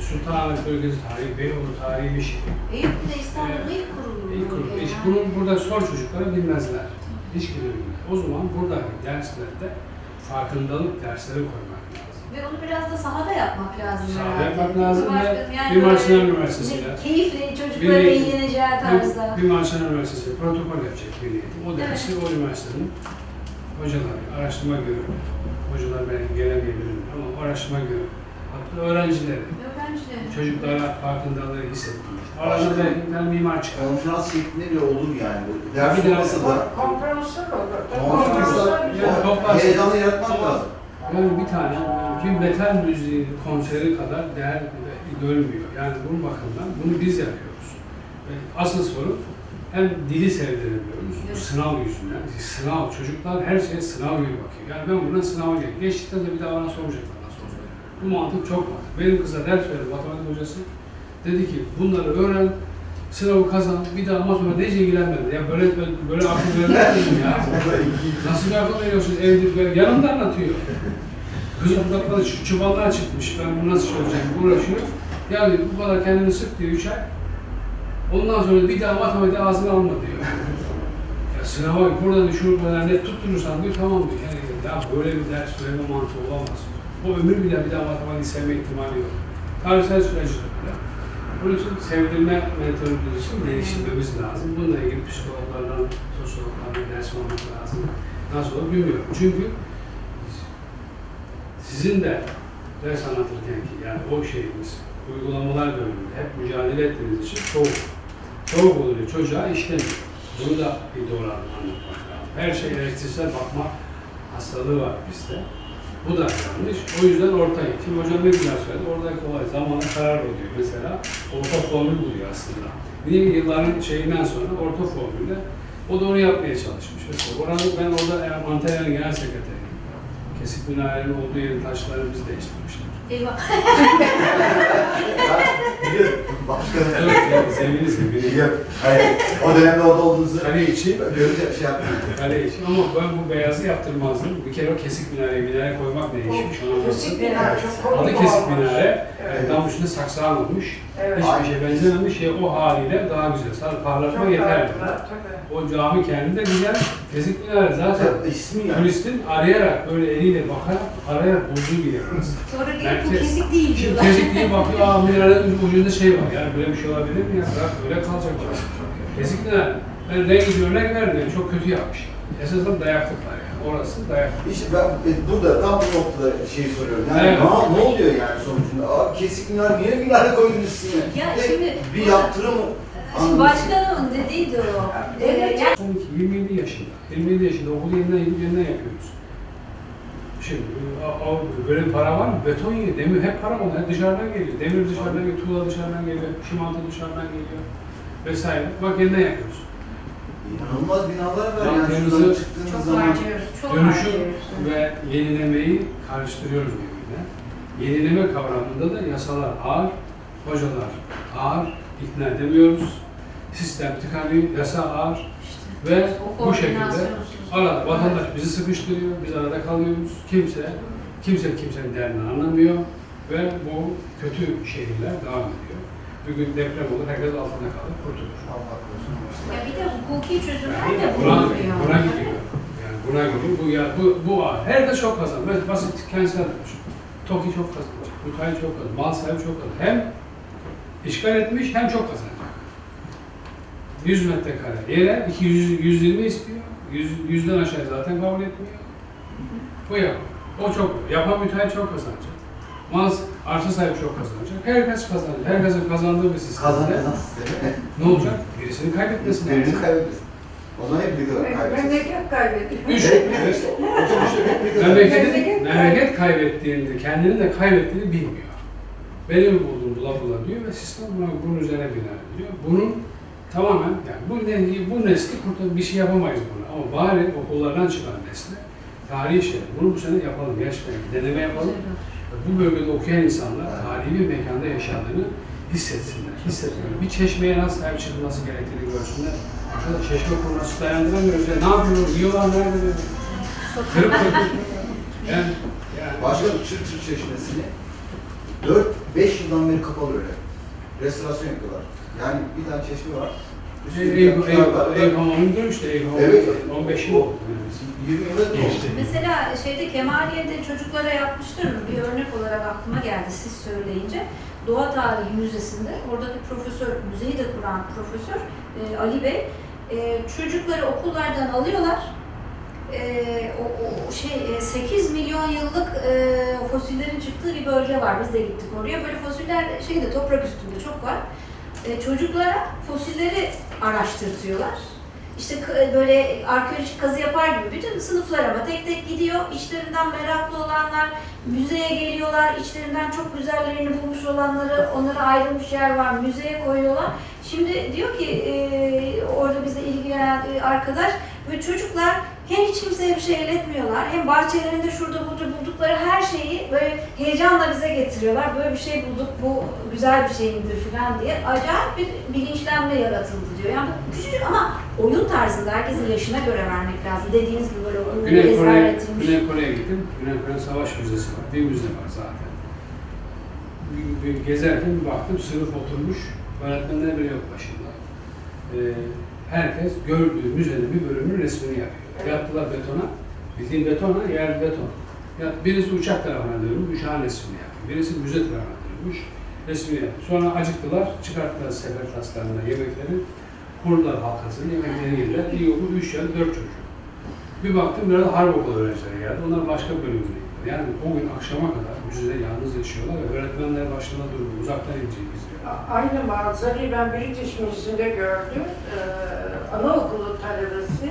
Sultanahmet bölgesi tarihi, Beyoğlu tarihi bir şehir. Eyüp'ün de İstanbul'da ilk kurulu. İlk grup. Yani. Bunu burada sor çocuklara bilmezler. Bilmezler. O zaman buradaki derslerde farkındalık dersleri koymak lazım. Ve onu biraz da sahada yapmak lazım Sahada herhalde. yapmak lazım ve yani bir Marsilyas Üniversitesi'yle- Keyifle çocuklara eğleneceği tarzda. Bir, bir Marşan Üniversitesi protokol yapacak bir eğitim. O dersi o üniversitenin hocaları, araştırma görüyor. Hocalar belki gelemeyebilir ama araştırma görüyor. Hatta öğrencileri, Öğrenciler. çocuklara farkındalığı hissettirir. Belki bir mimar çıkar. Konferans şeklinde bile olur yani. bu. Ders olmasa da Konferanslar olur. konferanslar heyecanı yaratmak lazım. Yani bir tane bir metal müziği konseri kadar değer görmüyor. Yani bunun bakımından bunu biz yapıyoruz. E, Asıl sorun hem dili sevdiremiyoruz, bu sınav yüzünden. Sınav, çocuklar her şeye sınav gibi bakıyor. Yani ben buradan sınava geldim. Geçtikten de bir daha bana sormayacaklar nasıl olsa. Bu mantık çok mantık. Benim kıza ders verdi matematik hocası. Dedi ki bunları öğren, sınavı kazan, bir daha matematik nece ilgilenmedi. Ya böyle böyle, akıl vermez miyim ya? Nasıl bir akıl veriyorsun evde böyle yanımda anlatıyor. Kız odakları şu çuvallar çıkmış, ben bunu nasıl çözeceğim, uğraşıyor. Ya diyor, bu kadar kendini sık diyor, üç ay. Ondan sonra bir daha matematik ağzına alma diyor. Ya sınava burada düşürmeler ne tutturursan diyor, tamam diyor. Yani ya böyle bir ders, böyle bir mantığı olamaz. O ömür bile bir daha matematik sevme ihtimali yok. Tarihsel süreci de böyle. Onun için sevdirme metodolojisini değiştirmemiz lazım. Bununla ilgili psikologlardan, sosyologlardan ders almak lazım. Nasıl olur bilmiyorum. Çünkü sizin de ders anlatırken ki yani o şeyimiz, uygulamalar bölümünde hep mücadele ettiğiniz için soğuk. Soğuk oluyor, çocuğa işlemiyor. Bunu da bir doğru anlatmak lazım. Her şey eleştirisel bakma hastalığı var bizde. Bu da yanlış. O yüzden ortaya. Şimdi hocam ne güzel söyledi. Oradaki olay zamana karar oluyor. Mesela orta formül buluyor aslında. Niye yılların şeyinden sonra orta formülle o da onu yapmaya çalışmış. Mesela oranı, ben orada Antalya'nın genel sekreteriyim. Kesik minarelerin olduğu yerin taşlarını biz değiştirmişler. Eyvah. Başkanım. Evet, yani zemini zemini. Biliyorum. Hayır. O dönemde orada olduğunuzu Kale için görünce şey yapmıyorum. Kale için ama ben bu beyazı yaptırmazdım. Bir kere o kesik minare, minare koymak ne işmiş ona. Kesik bina çok komik Adı kesik minare. Evet. Tam üstünde saksağın olmuş. Evet. Hiçbir şey benzememiş. Şey, o haliyle daha güzel. Sadece parlatma Çok yeterli. tatlı, tabii. O cami kendi de güzel. Kesik minare zaten Zaten ismi yani. turistin arayarak böyle eliyle bakarak arayarak bulduğu bir yer. Sonra gelip bu kesik değil Şimdi diyorlar. kesik diye bakıyor, aa minarelerin ucunda şey var. Yani böyle bir şey olabilir mi ya? Bırak öyle kalacak. Kesik minare. Ben renk gibi örnek verdim. Çok kötü yapmış. Esasen dayaklıklar yani. Orası dayaklık. İşte ben e, burada tam bu noktada şey soruyorum. Yani Evet. ne, ne oluyor yani sonucunda? Aa kesik minar niye minare koydun üstüne? Ya E, şimdi- bir yaptırımı Şimdi başkanımın dediği de o. Ee, yani Son iki, 27 yaşında. 27 yaşında okulu yeniden yeniden yapıyoruz. Şimdi e, a- a- böyle para var mı? Beton yiyor, demir hep para onlar dışarıdan geliyor. Demir dışarıdan geliyor, tuğla dışarıdan geliyor, çimento dışarıdan geliyor vesaire. Bak yeniden yapıyoruz. inanılmaz binalar var Ya yani şuradan çıktığınız çok zaman. harcıyoruz. Çok Dönüşüm harcıyoruz. ve yenilemeyi karıştırıyoruz birbirine. Yenileme kavramında da yasalar ağır, hocalar ağır, ikna edemiyoruz. Sistem tıkanıyor, yasa ağır ve O bu şekilde arada vatandaş bizi sıkıştırıyor, biz arada kalıyoruz. Kimse, kimse kimsenin derdini anlamıyor ve bu kötü şehirler devam ediyor. Bir gün deprem olur, herkes altında kalır, kurtulur. Allah korusun. Ya bir de hukuki çözümler Yani de buna, bulunmuyor. buna gidiyor. Yani buna gidiyor. Bu, ya, bu, bu ağır. Herkes çok kazanır. Basit kentsel dönüşüm. TOKİ çok kazanacak. Müteahhit çok kazanacak. Mal sahibi çok kazanacak. Hem işgal etmiş hem çok kazanacak. 100 metrekare yere 200, 120 istiyor. 100, 100'den aşağı zaten kabul etmiyor. Bu yap. O çok. Yapan müteahhit çok kazanacak. Mal arsa sahibi çok kazanacak. Herkes kazanacak. Herkesin kazandığı bir sistemde Kazan kazan sistemi. ne olacak? Birisini kaybetmesi lazım. Birini kaybederiz. O zaman hep bir kadar kaybederiz. Memleket kaybediyor. Üç, Memleket memleket kaybettiğini, kendini de kaybettiğini bilmiyor. Beni mi buldun bula bula diyor ve sistem buna, bunun üzerine bina ediyor. Bunun tamamen, yani bu, ne, bu nesli kurtar, bir şey yapamayız buna. Ama bari okullardan çıkan nesli tarihi şey, bunu bu sene yapalım, gerçekten bir deneme yapalım. Bu bölgede okuyan insanlar tarihi bir mekanda yaşadığını hissetsinler, hissetsinler. Bir çeşmeye nasıl sahip çıkılması gerektiğini görsünler. Şurada çeşme kurması dayandıramıyoruz ya, ne yapıyoruz, yiyorlar nerede? Kırıp kırıp. Yani, yani Başka bir çır çır çeşmesini 4-5 yıldan beri kapalı öyle. Restorasyon yapıyorlar. Yani bir tane çeşme var. Eyüp Hamamı'nı görmüştü Eyüp Hamamı. Evet. 15 yıl oldu. 20 yılda Geçti. Mesela şeyde Kemaliye'de çocuklara yapmışlar mı? Bir örnek olarak aklıma geldi siz söyleyince. Doğa Tarihi Müzesi'nde oradaki profesör, müzeyi de kuran profesör e, Ali Bey e, çocukları okullardan alıyorlar. E, o, o şey e, 8 milyon yıllık e, fosillerin çıktığı bir bölge var. Biz de gittik oraya. Böyle fosiller şeyde toprak üstünde çok var. E, çocuklara fosilleri araştırtıyorlar. işte k- böyle arkeolojik kazı yapar gibi bütün sınıflara tek tek gidiyor. İçlerinden meraklı olanlar müzeye geliyorlar. İçlerinden çok güzellerini bulmuş olanları onlara ayrılmış yer var. Müzeye koyuyorlar. Şimdi diyor ki e, orada bize ilgilenen e, arkadaş ve çocuklar hem hiç kimseye bir şey iletmiyorlar hem bahçelerinde şurada burada buldukları her şeyi böyle heyecanla bize getiriyorlar. Böyle bir şey bulduk bu güzel bir şey midir falan diye acayip bir bilinçlenme yaratıldı diyor. Yani bu küçücük ama oyun tarzında herkesin yaşına göre vermek lazım. Dediğiniz gibi böyle oyunu Güney Kore'ye. Güney Kore'ye gittim. Güney Kore Savaş Müzesi var. Bir müze var zaten. Bir- bir gezerken bir baktım sınıf oturmuş. Öğretmenler bile yok başında. Ee, herkes gördüğü müzenin bir bölümünün resmini yapıyor. Yaptılar betona. Bildiğin betona, yer beton. Ya birisi uçak tarafına dönmüş, uçağın resmini yapıyor. Birisi müze tarafına dönmüş, resmini yapıyor. Sonra acıktılar, çıkarttılar sefer taslarına yemekleri. Kurdular halkasını, yemekleri yediler. İyi okul, üç ya dört çocuk. Bir baktım böyle harp okulu öğrencileri geldi. Onlar başka bölümüne gidiyor. Yani o gün akşama kadar müzede yalnız yaşıyorlar ve öğretmenler başında duruyor. Uzaktan izliyor. Aynı manzarayı ben British Museum'de gördüm. Ee, anaokulu talebesi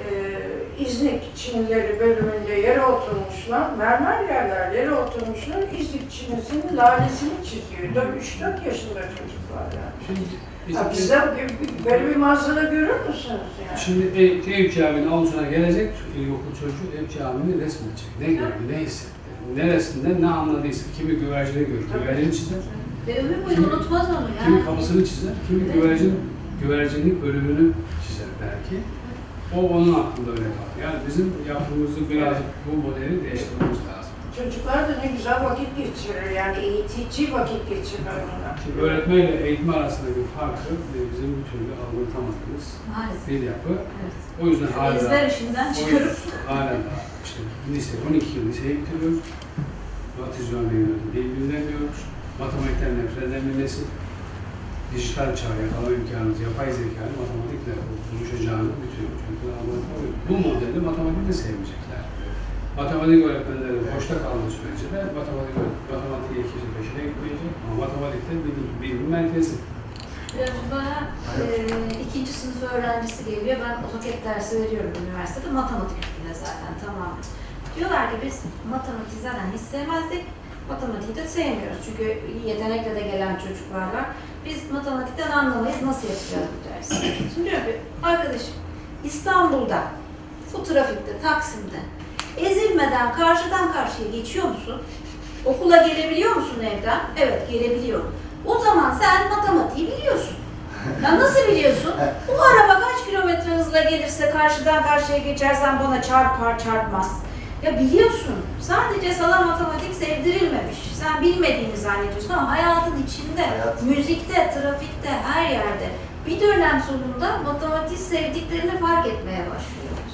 e, İznik Çinileri bölümünde yere oturmuşlar, mermer yerler yere oturmuşlar, İznik Çinisinin lalesini çiziyor. 3-4 yaşında çocuklar yani. Şimdi Ya biz, bizde böyle bir manzara görür müsünüz yani? şimdi ev, ev caminin avlusuna gelecek ilkokul çocuğu ev caminin resmedecek. Ne gördü, ne hissetti, neresinden ne anladıysa. Kimi güvercini görür, güvercini çizer. Ve ömür boyu unutmaz onu Kimi yani. kapısını çizer, kimi güvercin, güvercinlik bölümünü çizer belki. O onun aklında öyle kalır. Yani bizim yapımızı biraz bu modeli değiştirmemiz lazım. Çocuklar da ne güzel vakit geçirir yani eğitici vakit geçirir onlar. Şimdi öğretmenle eğitim arasındaki farkı bizim bir türlü anlatamadığımız bir yapı. Evet. O yüzden hala, Ezber işinden çıkarıp hala da işte lise, 12 yıl liseye bitiriyoruz. Yönetimi değil bilmiyoruz. Matematikten nefret eden bir nesil. Dijital çağ yakalama imkanımız, yapay zekalı matematikle buluşacağını bütün anlatıyor. Bu modelde matematiği de sevmeyecekler. Matematik öğretmenleri boşta kaldığı sürece de matematik, matematiğe kimse peşine gitmeyecek. Ama matematikte bilim, bilim merkezi. Bana e, ikinci sınıf öğrencisi geliyor. Ben AutoCAD dersi veriyorum üniversitede. Matematik üstüne zaten tamam. Diyorlar ki biz matematiği zaten hiç sevmezdik. Matematiği de sevmiyoruz. Çünkü yetenekle de gelen çocuklar var. Biz matematikten anlamayız. Nasıl yapacağız bu dersi? Şimdi diyor ki arkadaşım İstanbul'da bu trafikte, Taksim'de ezilmeden karşıdan karşıya geçiyor musun? Okula gelebiliyor musun evden? Evet gelebiliyorum. O zaman sen matematiği biliyorsun. Ya nasıl biliyorsun? Bu araba kaç kilometre hızla gelirse karşıdan karşıya geçersen bana çarpar çarpmaz. Ya biliyorsun. Sadece sana matematik sevdirilmemiş. Sen bilmediğini zannediyorsun ama hayatın içinde, Hayat. müzikte, trafikte, her yerde bir dönem sonunda matematik sevdiklerini fark etmeye başlıyorlar.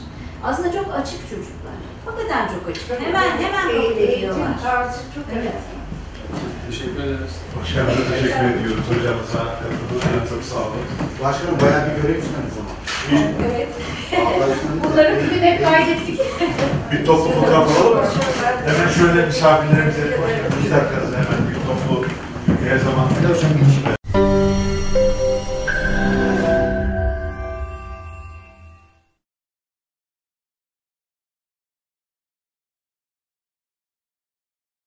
Aslında çok açık çocuklar. Hakikaten çok açık. Hemen hemen kabul ediyorlar. Tarzı çok Evet. önemli. Teşekkür ederiz. Başkanımıza teşekkür ediyoruz hocamıza. Katıldığınız çok sağ olun. Başkanım bayağı bir görev üstlendiniz ama. Evet. Bunları bugün hep kaydettik. Bir toplu fotoğraf alalım mı? Hemen şöyle misafirlerimize iki dakikanızı hemen bir toplu her zaman. Hocam geçiyor.